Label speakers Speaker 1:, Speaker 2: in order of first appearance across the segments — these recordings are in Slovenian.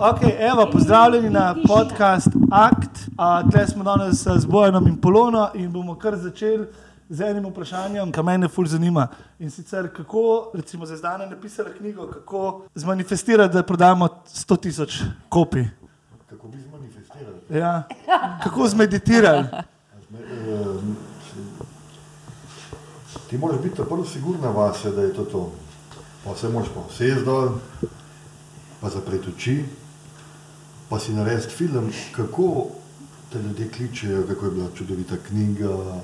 Speaker 1: Okay, evo, pozdravljeni na podcast Act. Tukaj smo danes z Bojanom in Polono in bomo kar začeli z enim vprašanjem, ki me fulj zanima. In sicer, kako, recimo, za zdaj napisala knjigo, kako zmanifestirati, da prodamo 100 tisoč kopij.
Speaker 2: Kako bi zmanifestirali?
Speaker 1: Ja. Kako zmeditirali?
Speaker 2: Zme- eh, Ti moraš biti prvo sigurna vase, da je to to. Pa se moraš pa vsesti dol, pa zapreti oči, pa si narediti film, kako te ljudje kličejo, kako je bila čudovita knjiga,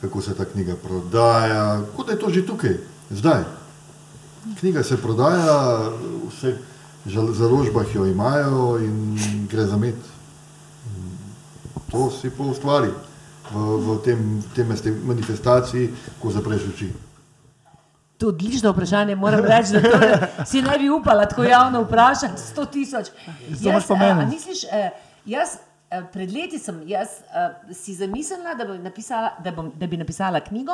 Speaker 2: kako se ta knjiga prodaja, kot da je to že tukaj, zdaj. Knjiga se prodaja, vse založbah jo imajo in gre za med. To si pa ustvari v, v tem, tem manifestaciji, ko zapreš oči.
Speaker 3: To je odlično vprašanje. Moram reči, da to si ne bi upala tako javno vprašati. 100 tisoč.
Speaker 1: Mene.
Speaker 3: a Misliš, eh, jaz eh, pred leti sem jaz, eh, si zamislila, da, bom napisala, da, bom, da bi napisala knjigo,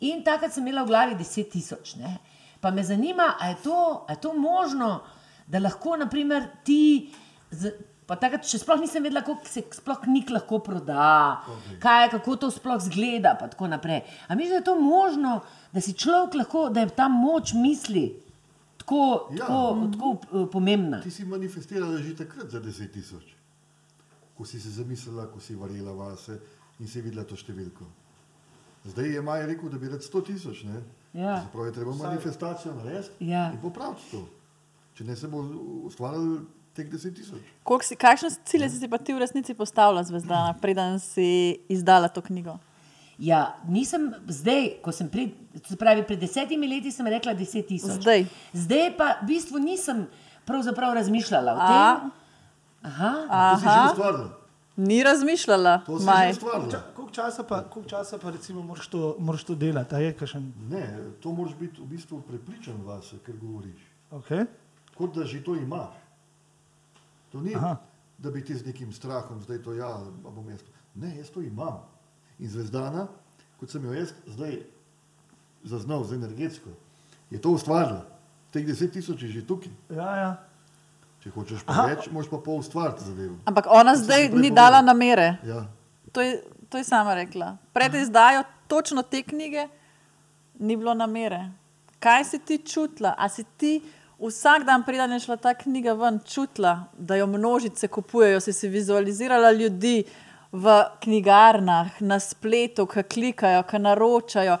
Speaker 3: in takrat sem imela v glavi 10 tisoč. ne. Pa me zanima, ali je, to- a je to možno, da lahko naprimer, ti. Z, Pa takrat še sploh nisem vedela, kako se sploh knjig lahko proda, kaj je, kako to sploh zgleda. pa tako naprej. A misliš, da je to možno, da si človek lahko, da je ta moč misli tako,
Speaker 2: Ja.
Speaker 3: tako, tako eh, pomembna?
Speaker 2: Ti si manifestirala že takrat za 10 tisoč, ko si se zamislila, ko si varila vase in si videla to številko. Zdaj je Maj rekel, da bi rad 100 tisoč. ne?
Speaker 3: Ja.
Speaker 2: Se pravi, je treba manifestacijo narediti
Speaker 3: Ja.
Speaker 2: in popraviti to. Če ne se bo ustvarjalo teh 10 tisoč.
Speaker 4: Si, kakšne cilje si si pa ti v resnici postavila, zvezdana, preden si izdala to knjigo?
Speaker 3: Ja, nisem zdaj, ko sem pred, se pravi, pred desetimi leti sem rekla 10 tisoč.
Speaker 4: Zdaj.
Speaker 3: Zdaj pa v bistvu nisem pravzaprav razmišljala o tem. Aha.
Speaker 2: To si že
Speaker 4: Aha,
Speaker 2: ustvarila.
Speaker 4: ni razmišljala,
Speaker 2: To si
Speaker 4: Maj.
Speaker 2: že ustvarila.
Speaker 1: Koliko časa pa, koliko časa pa recimo moraš to, moraš to delati? A je kakšen?
Speaker 2: Ne, to moraš biti v bistvu prepričan vase, ker govoriš.
Speaker 1: Okay.
Speaker 2: Kot da že to imaš. To ni,
Speaker 1: Aha.
Speaker 2: Aha. da bi ti z nekim strahom zdaj to ja, bom jaz to. Ne, jaz to imam. In zvezdana, kot sem jo jaz zdaj zaznal z energetsko, je to ustvarila. Teh deset tisoč je že tukaj.
Speaker 1: Ja, ja.
Speaker 2: Če hočeš pa
Speaker 1: Aha.
Speaker 2: več, moraš pa pol ustvariti zadevo.
Speaker 4: Ampak ona
Speaker 2: To sem
Speaker 4: zdaj ni dala namere.
Speaker 2: Ja.
Speaker 4: To je, to je sama rekla. Pred izdajo točno te knjige ni bilo namere. Kaj si ti čutila? A si ti vsak dan, preden je šla ta knjiga ven, čutila, da jo množice kupujejo, si si vizualizirala ljudi v knjigarnah, na spletu, ki klikajo, ki naročajo.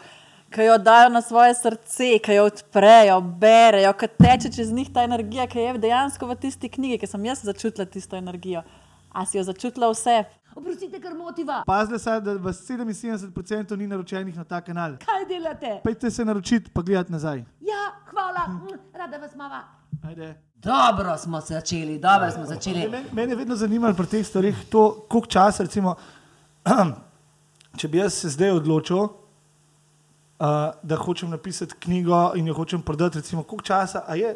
Speaker 4: Ki jo dajo na svoje srce, ki jo odprejo, berejo, ki teče čez njih ta energija, ki je dejansko v tisti knjigi, ki sem jaz začutila tisto energijo. A si jo začutila vse?
Speaker 3: Oprostite, ker motiva.
Speaker 1: Pazite se, da vas 77% ni naročenih na ta kanal.
Speaker 3: Kaj delate?
Speaker 1: Pejte se naročiti, pa gledati nazaj.
Speaker 3: Ja, hvala, mm, rada vas mava.
Speaker 1: Ajde.
Speaker 3: Dobro smo začeli, dobro smo začeli.
Speaker 1: Mene, mene je vedno zanimalo pri teh stvareh, to, koliko časa, recimo, če bi jaz se zdaj odločil, uh, da hočem napisati knjigo in jo hočem prodati, recimo, koliko časa, je,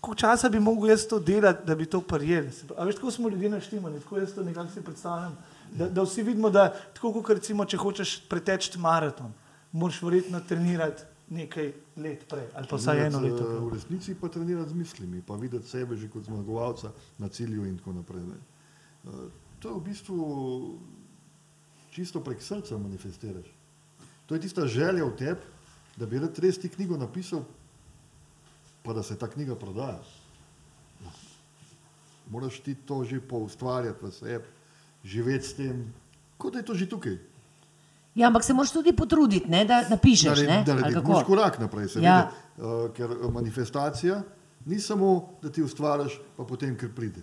Speaker 1: koliko časa bi mogel jaz to delati, da bi to prijeli. A veš, tako smo ljudje naštimani, tako jaz to nekako si predstavljam. Da, da vsi vidimo, da tako kot recimo, če hočeš preteči maraton, moraš verjetno trenirati nekaj let prej, ali pa vsaj eno leto. prej.
Speaker 2: V resnici pa trenirati z mislimi, pa videti sebe že kot zmagovalca na cilju in tako naprej. Ne. Eh, To je v bistvu čisto prek srca manifestiraš. To je tista želja v tebi, da bi rad res ti knjigo napisal, pa da se ta knjiga prodaja. Moraš ti to že poustvarjati v sebi, živeti s tem, kot da je to že tukaj.
Speaker 3: Ja, ampak se moraš tudi potruditi, ne, da napišeš. Ne?
Speaker 2: Da narediš korak naprej, seveda.
Speaker 3: Ja.
Speaker 2: Uh, ker eh, manifestacija ni samo, da ti ustvariš, pa potem, ker pride.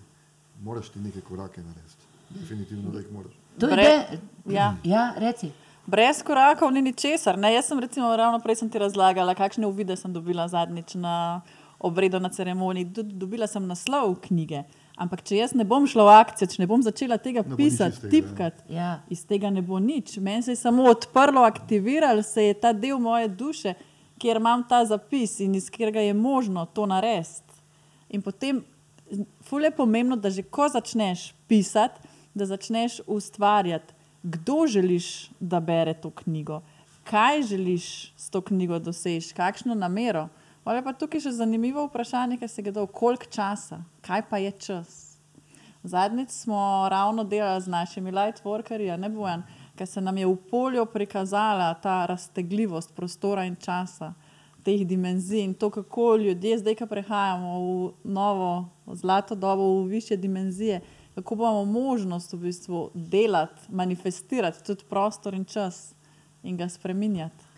Speaker 2: Moraš ti neke korake narediti. Definitivno, da jih moraš.
Speaker 3: To je
Speaker 4: Bre-. Ja.
Speaker 3: ja, reci.
Speaker 4: Brez korakov ni ničesar. Ne? Jaz sem recimo ravno prej sem ti razlagala, kakšne uvide sem dobila zadnjič na obredu na ceremoniji. Do, dobila sem naslov knjige. Ampak če jaz ne bom šla v akcijo, če ne bom začela tega
Speaker 2: Ne
Speaker 4: pisati,
Speaker 2: tega, ja.
Speaker 4: tipkati,
Speaker 3: Ja.
Speaker 4: iz tega ne bo nič. Meni se je samo odprlo, aktiviral se je ta del moje duše, kjer imam ta zapis in iz katerega je možno to narediti. In potem, ful je pomembno, da že ko začneš pisati, da začneš ustvarjati, kdo želiš, da bere to knjigo, kaj želiš s to knjigo doseči, kakšno namero. Ali pa tukaj še zanimivo vprašanje, ki se ga da, koliko časa, kaj pa je čas. Zadnjič smo ravno delali z našimi lightworkerji, ne bojan, ker se nam je v polju prikazala ta raztegljivost prostora in časa, teh dimenzij in to, kako ljudje zdaj, ko prehajamo v novo zlato dobo, v više dimenzije, kako bomo možnost v bistvu delati, manifestirati tudi prostor in čas in ga spreminjati.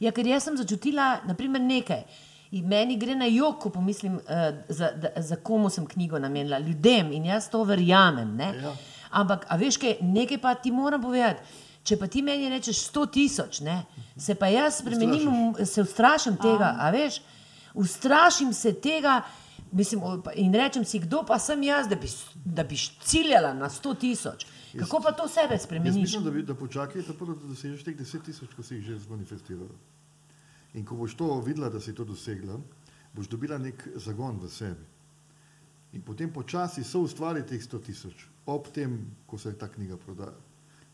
Speaker 3: Ja, ker jaz sem začutila naprimer, nekaj. In meni gre na jog, ko pomislim, uh, za, da, za komu sem knjigo namenila, ljudem in jaz to verjamem. ne.
Speaker 2: Ja.
Speaker 3: Ampak, a veš, kaj, nekaj pa ti moram povedati. Če pa ti meni rečeš 100 tisoč, ne, se pa jaz spremenim, se ustrašim tega, a veš, ustrašim se tega mislim, in rečem si, kdo pa sem jaz, da bi, da bi ciljala na 100 tisoč. Kako pa to sebe
Speaker 2: Jaz
Speaker 3: spremeniš?
Speaker 2: mislim, da, bi, da počakaj, prvo, da dosežeš teh 10 tisoč, ko si jih že zmanifestirala. In ko boš to videla, da si to dosegla, boš dobila nek zagon v sebi. In potem počasi so ustvariti teh 100 tisoč, ob tem, ko se ta knjiga prodaja.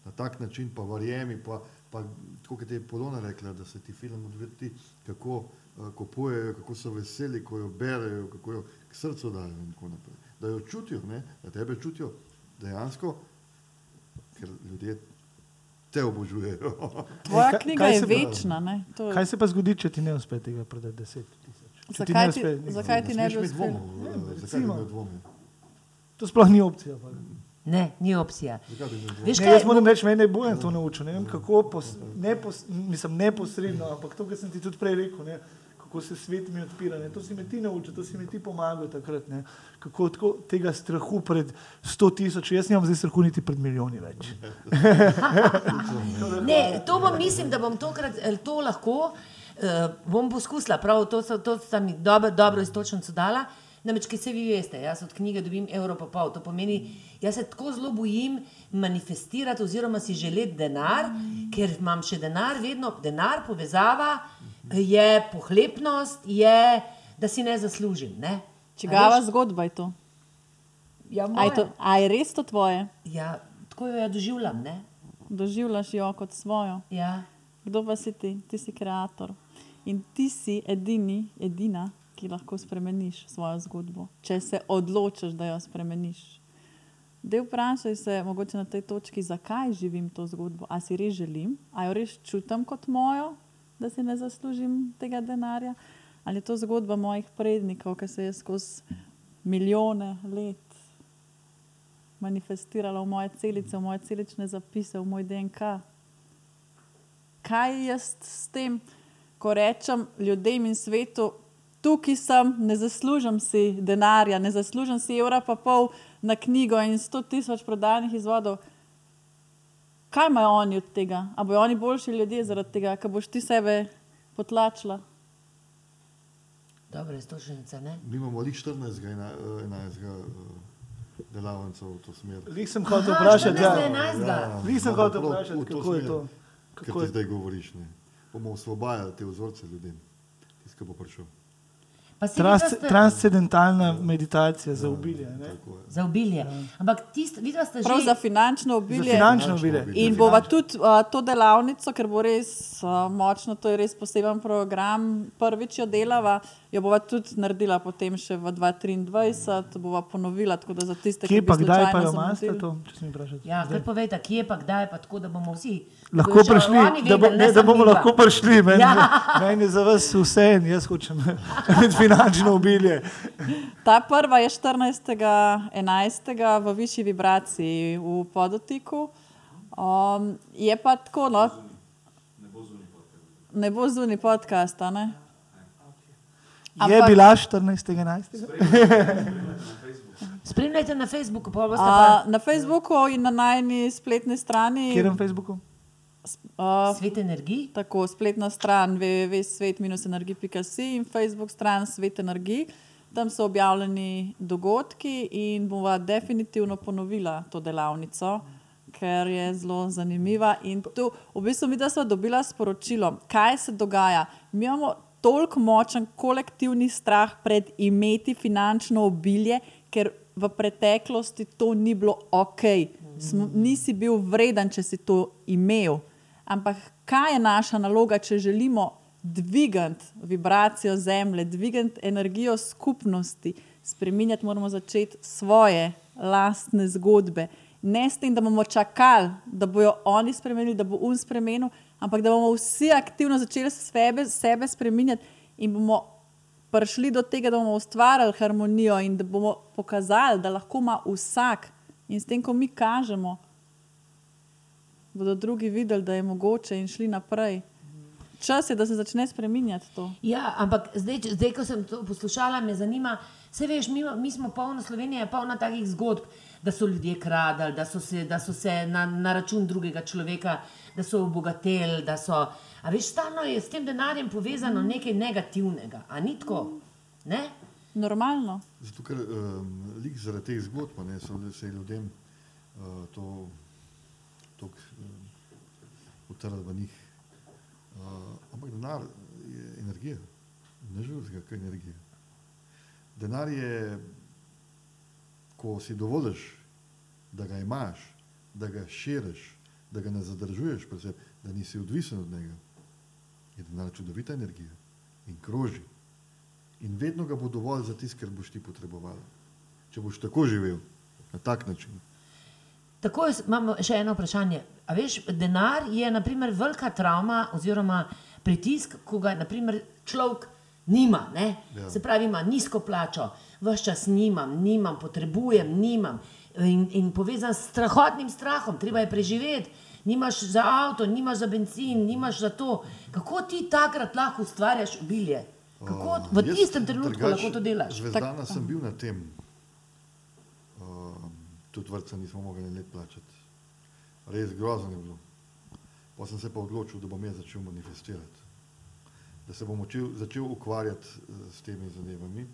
Speaker 2: Na tak način pa verjemi, pa, pa tako kot je Polona rekla, da se ti film odvrti, kako uh, kupujejo, kako so veseli, ko jo berejo, kako jo k srcu dajo in tako naprej. Da jo čutijo, ne? da tebe čutijo dejansko, ker ljudje te obožujejo.
Speaker 4: Tvoja
Speaker 1: kaj-
Speaker 4: knjiga
Speaker 1: kaj
Speaker 4: je večna. Ne? To
Speaker 1: Kaj se pa zgodi, če ti ne uspe tega prodati 10 tisoč? Če ti
Speaker 4: Zakaj
Speaker 1: ne
Speaker 4: ti,
Speaker 1: uspe
Speaker 4: zakaj ti ne bi
Speaker 2: dvomov, eh?
Speaker 1: To sploh ni opcija. Pa.
Speaker 3: Ne, ni opcija. Veš
Speaker 1: Ne,
Speaker 3: kaj,
Speaker 1: jaz moram reči, mene je bojen to naučil. Ne vem, kako, pos, ne pos, mislim, neposredno, ampak to, kar sem ti tudi prej rekel, ne, kako se svet mi odpira. Ne, to si mi ti naučil, to si mi ti pomagal takrat. Ne, kako tako, tega strahu pred 100 tisoč, jaz nimam zdaj strahu niti pred milijoni več.
Speaker 3: Ne, to bom, mislim, da bom tokrat eh, to lahko, uh, bom poskusila, prav to, so- to sta mi dobro, dobro istočnico dala. Namreč, ki se vi veste, jaz od knjige dobim evro pa pol. To pomeni, jaz se tako zelo bojim manifestirati oziroma si želeti denar, ker imam še denar, vedno denar, povezava, je pohlepnost, je, da si ne zaslužim. Ne?
Speaker 4: Čigava zgodba je to?
Speaker 3: Ja,
Speaker 4: A je, to,
Speaker 3: moja.
Speaker 4: a je res to tvoje?
Speaker 3: ja, tako jo ja doživljam. Ne?
Speaker 4: Doživljaš jo kot svojo?
Speaker 3: Ja.
Speaker 4: Kdo pa si ti? Ti si ustvarjalec. In ti si edini, edina, ki lahko spremeniš svojo zgodbo, če se odločiš, da jo spremeniš. Del vprašaj se, mogoče na tej točki, zakaj živim to zgodbo. A si res želim, a jo res čutim kot mojo, da si ne zaslužim tega denarja, ali je to zgodba mojih prednikov, ki se je skozi milijone let manifestirala v moje celice, v moje celične zapise, v moj DNK kaj jaz s tem, ko rečem ljudem in svetu, tukaj sem, ne zaslužim si denarja, ne zaslužim si evra pa pol na knjigo in 100 tisoč prodanih izvodov. Kaj imajo oni od tega? A bojo oni boljši ljudje zaradi tega, ker boš ti sebe potlačila?
Speaker 3: Dobro, istočnica, ne?
Speaker 2: Mi imamo ali 14, ena- 11 eh, delavcev v to smer.
Speaker 1: Lih sem hotel vprašati,
Speaker 3: 14.
Speaker 1: ja.
Speaker 3: 11.
Speaker 1: Lih sem hotel vprašati, kako je to. Kako
Speaker 2: ti
Speaker 1: je
Speaker 2: zdaj govoriš. Ne? Bomo osvobajali te vzorce ljudem, ki bo prišel.
Speaker 1: Trans,
Speaker 3: ste-
Speaker 1: transcendentalna meditacija za ubilje. Ne?
Speaker 3: Za obilje. Ampak tisti, vidva ste
Speaker 4: Prav
Speaker 3: že.
Speaker 4: za finančno
Speaker 1: Za
Speaker 4: obilje.
Speaker 1: finančno
Speaker 2: Finančno
Speaker 1: obilje.
Speaker 2: obilje.
Speaker 4: In bova tudi uh, to delavnico, ker bo res uh, močno, to je res poseben program, prvič jo delava, jo bova tudi naredila potem še v 2023, bova ponovila, tako da za tiste,
Speaker 1: Kje
Speaker 4: ki
Speaker 1: pa
Speaker 4: bi
Speaker 1: kdaj pa jo imate to, če se mi vprašate?
Speaker 3: Ja, kar povejte, kje pa kdaj, pa tako, da bomo vsi.
Speaker 1: Lahko prišli,
Speaker 3: oni
Speaker 1: da, bo,
Speaker 3: vedeli,
Speaker 1: ne, da bomo lahko prišli. Meni,
Speaker 3: Ja.
Speaker 1: meni je za vas vse en, jaz hočem imeti finančno obilje.
Speaker 4: Ta prva je 14.11. v višji vibraciji v podotiku. Um, je pa tako, no. Ne bo zunaj podcasta, ne?
Speaker 1: Je
Speaker 4: Ampak-
Speaker 1: bila 14.11.
Speaker 3: Spremljajte na Facebooku, pa boste
Speaker 4: A,
Speaker 3: pa
Speaker 4: na Facebooku in na najni spletni strani.
Speaker 1: Kjer na Facebooku?
Speaker 4: Uh,
Speaker 3: svet energij.
Speaker 4: Tako, spletna stran www.svet-energij.si in Facebook stran Svet Energij. Tam so objavljeni dogodki in bova definitivno ponovila to delavnico, ker je zelo zanimiva. In tu, v bistvu, mi da smo dobila sporočilo, kaj se dogaja. Mi imamo toliko močen kolektivni strah pred imeti finančno obilje, ker v preteklosti to ni bilo ok. Smo, nisi bil vreden, če si to imel. Ampak kaj je naša naloga, če želimo dvigati vibracijo zemlje, dvigati energijo skupnosti, spremenjati moramo začeti svoje lastne zgodbe. Ne s tem, da bomo čakali, da bojo oni spremenili, da bo un spremenil, ampak da bomo vsi aktivno začeli sebe, sebe spremenjati in bomo prišli do tega, da bomo ustvarjali harmonijo in da bomo pokazali, da lahko ima vsak. In s tem, ko mi kažemo, bodo drugi videli, da je mogoče in šli naprej. Čas je, da se začne spreminjati to.
Speaker 3: Ja, ampak zdaj, zdaj, ko sem to poslušala, me zanima, se veš, mi, mi smo polna Slovenija, je polna takih zgodb, da so ljudje kradali, da so se, da so se na, na račun drugega človeka, da so obogateli, da so. A veš, stalno je s tem denarjem povezano nekaj negativnega, a ni tako? Ne?
Speaker 4: Normalno.
Speaker 2: Zato, ker um, lik zaradi teh zgodb a ne, so se je ljudem uh, to tako um, utrlo v njih. Uh, ampak denar je energija, ne življenjska, kaj je energija. Denar je, ko si dovoliš, da ga imaš, da ga širiš, da ga ne zadržuješ, predvsem, da nisi odvisen od njega, je denar čudovita energija in kroži. In vedno ga bo dovolj za tisto, kar boš ti potreboval. Če boš tako živel, na tak način.
Speaker 3: Tako jaz imam še eno vprašanje. A veš, denar je naprimer velika travma oziroma pritisk, ko ga naprimer, človek nima. Ne?
Speaker 2: Ja.
Speaker 3: Se pravi, ima nizko plačo, vse čas nimam, nimam, potrebujem, nimam. In, in povezan s strahotnim strahom, treba je preživeti. Nimaš za avto, nimaš za benzin, nimaš za to. Kako ti takrat lahko ustvarjaš obilje? Kako v
Speaker 2: Jaz
Speaker 3: tistem trenutku
Speaker 2: drugače
Speaker 3: lahko to delaš?
Speaker 2: Zvezdana sem bil na tem, uh, tudi vrtca nismo mogli let plačati. Res grozno je bilo. Pa sem se pa odločil, da bom jaz začel manifestirati. Da se bom učil, začel ukvarjati eh, s temi zadevami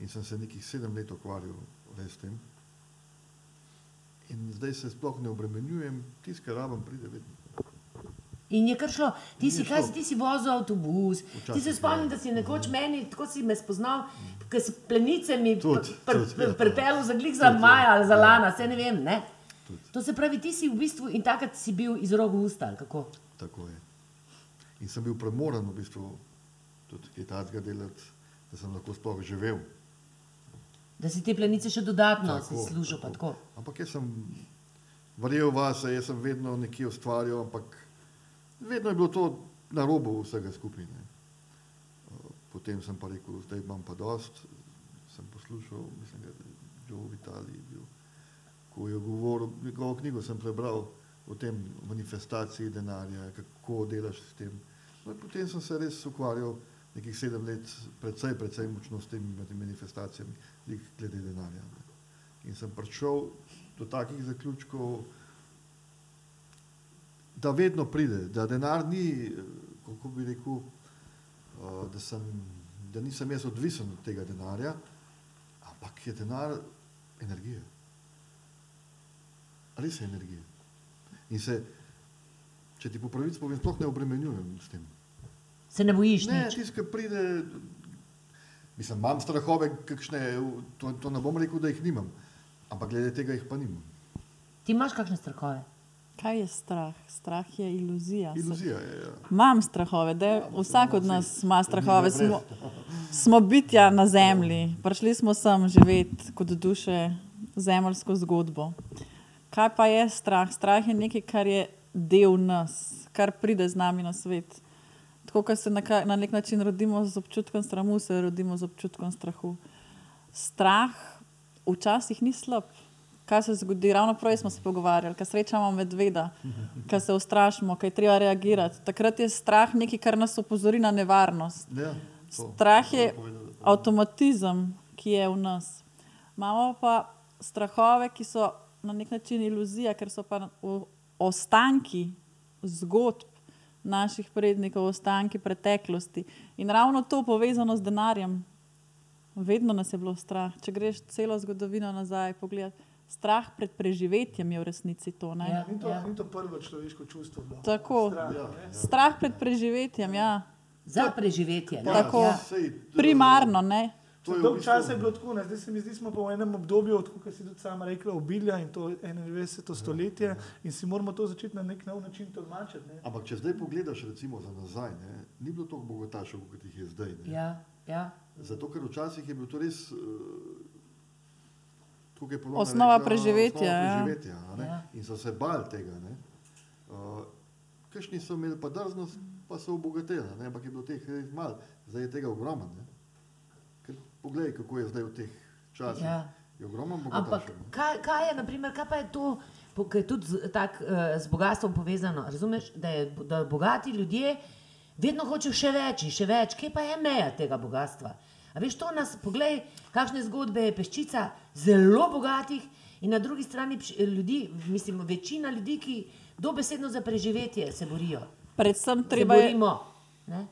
Speaker 2: in sem se nekih sedem let ukvarjal res s tem. In zdaj se sploh ne obremenjujem, tisti, kar rabim, pride vedno.
Speaker 3: In je kar šlo, ti si, kaj ti si vozil avtobus,
Speaker 2: Včasih
Speaker 3: ti se spomnim,
Speaker 2: ja.
Speaker 3: da si nekoč meni, tako si me spoznal, ker si plenice mi
Speaker 2: Tudi, tudi, ja.
Speaker 3: pripel za glik za
Speaker 2: ja.
Speaker 3: maja ali za
Speaker 2: Ja.
Speaker 3: lana, se ne vem. Ne? To se pravi, ti si v bistvu in takrat si bil iz roga v usta, ali kako?
Speaker 2: Tako je. In sem bil premoren v bistvu tudi kaj takega delati, da sem lahko sploh živel.
Speaker 3: Da si te plenice še dodatno
Speaker 2: Tako,
Speaker 3: služil, pa tako.
Speaker 2: Ampak jaz sem verjel vase, jaz sem vedno nekje ustvarjal, ampak vedno je bilo to na robu vsega skupaj. ne. Uh, Potem sem pa rekel, zdaj imam pa dost, sem poslušal, mislim, da je Joe Vitali bil, ko je govoril, njegovo knjigo sem prebral o tem manifestaciji denarja, kako delaš s tem. No, potem sem se res ukvarjal nekih sedem let, predvsej, predvsej močno s temi manifestacijami, glede denarja. Ne. In sem prišel do takih zaključkov, da vedno pride, da denar ni, kako bi rekel, eh, da, sem, da nisem jaz odvisen od tega denarja, ampak je denar energija. Res je energija. In se, če ti po pravici povem, sploh ne obremenjujem s tem.
Speaker 3: Se ne bojiš
Speaker 2: Ne, tisti, ki pride, mislim, imam strahove, kakšne, to, to ne bom rekel, da jih nimam, ampak glede tega jih pa nimam.
Speaker 3: Ti imaš kakšne strahove?
Speaker 4: Kaj je strah? Strah je iluzija.
Speaker 2: Iluzija je. Ja.
Speaker 4: Imam strahove, da vsak od nas ima strahove. Smo, smo bitja na zemlji, prišli smo sem živeti kot duše zemljsko zgodbo. Kaj pa je strah? Strah je nekaj, kar je del nas, kar pride z nami na svet. Tako kot se na, na nek način rodimo z občutkom strahu, se rodimo z občutkom strahu. Strah včasih ni slab. Kaj se zgodi? Ravno prej smo se pogovarjali, ko srečamo medveda, ko se ustrašimo, ko je treba reagirati. Takrat je strah nekaj, kar nas opozori na nevarnost.
Speaker 2: Ja, to.
Speaker 4: Strah je
Speaker 2: Dobro povedala.
Speaker 4: avtomatizem, ki je v nas. Imamo pa strahove, ki so na nek način iluzija, ker so pa ostanki zgodb naših prednikov, ostanki preteklosti. In ravno to povezano z denarjem. Vedno nas je bilo strah. Če greš celo zgodovino nazaj, pogled, strah pred preživetjem je v resnici to. Ne?
Speaker 3: Ja.
Speaker 1: Ni to, ni to prvo človeško čustvo. bilo.
Speaker 4: Tako.
Speaker 1: Strah,
Speaker 2: Ja,
Speaker 1: ne?
Speaker 4: Strah pred preživetjem, ja.
Speaker 3: Za preživetje. ne?
Speaker 4: Tako.
Speaker 3: Ja.
Speaker 4: Primarno. Ne?
Speaker 2: To je v
Speaker 1: Dolg
Speaker 2: bistvu-
Speaker 1: čas je bilo tako, ne? zdaj se mi zdi, smo pa v enem obdobju, kot si tudi sama rekla, obilja in to 21. stoletje in si moramo to začeti na nek nov način tolmačiti. Ne?
Speaker 2: Ampak če zdaj pogledaš recimo za nazaj, ne, ni bilo toliko bogatašev, kot jih je zdaj. Ne.
Speaker 3: Ja, ja.
Speaker 2: Zato, ker včasih je bil to res uh,
Speaker 4: Osnova
Speaker 2: rekla,
Speaker 4: preživetja,
Speaker 2: Osnova
Speaker 4: ja.
Speaker 2: preživetja a ne.
Speaker 3: Ja.
Speaker 2: In so se bali tega. ne. Uh, Kakšni so imeli pa drznost, pa so obogateli, ne, ampak je bilo teh res malo, zdaj je tega ogromno. Ker Poglej, kako je zdaj v teh časih.
Speaker 3: Ja.
Speaker 2: Je ogromno ne.
Speaker 3: kaj, kaj je, naprimer, kaj pa je to, kaj je tudi z, tak, uh, z bogatstvom povezano? Razumeš, da, je, da bogati ljudje vedno hočejo še več in še več, kje pa je meja tega bogatstva? A veš, to nas, poglej, kakšne zgodbe je peščica zelo bogatih in na drugi strani pš- ljudi, mislim, večina ljudi, ki dobesedno za preživetje se borijo.
Speaker 4: Predvsem
Speaker 3: Se
Speaker 4: treba je,
Speaker 3: borimo. Ne?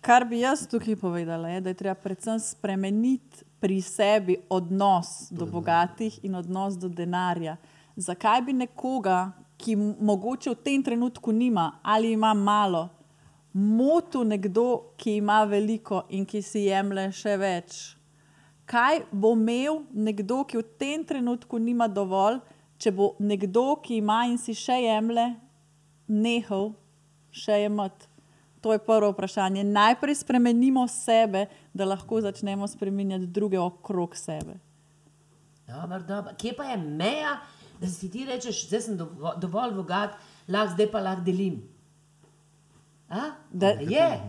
Speaker 4: Kar bi jaz tukaj povedala, je, da je treba predvsem spremeniti pri sebi odnos do bogatih in odnos do denarja. Zakaj bi nekoga, ki mogoče v tem trenutku nima ali ima malo, motil nekdo, ki ima veliko in ki si jemlje še več? Kaj bo imel nekdo, ki v tem trenutku nima dovolj, če bo nekdo, ki ima in si še jemlje, nehal še imeti? To je prvo vprašanje. Najprej spremenimo sebe, da lahko začnemo spremenjati druge okrog sebe.
Speaker 3: Dobar, dobar. Kje pa je meja, da si ti rečeš, zdaj sem dovo, dovolj bogat, lahko zdaj pa lahko delim? A?
Speaker 4: Da-
Speaker 3: je.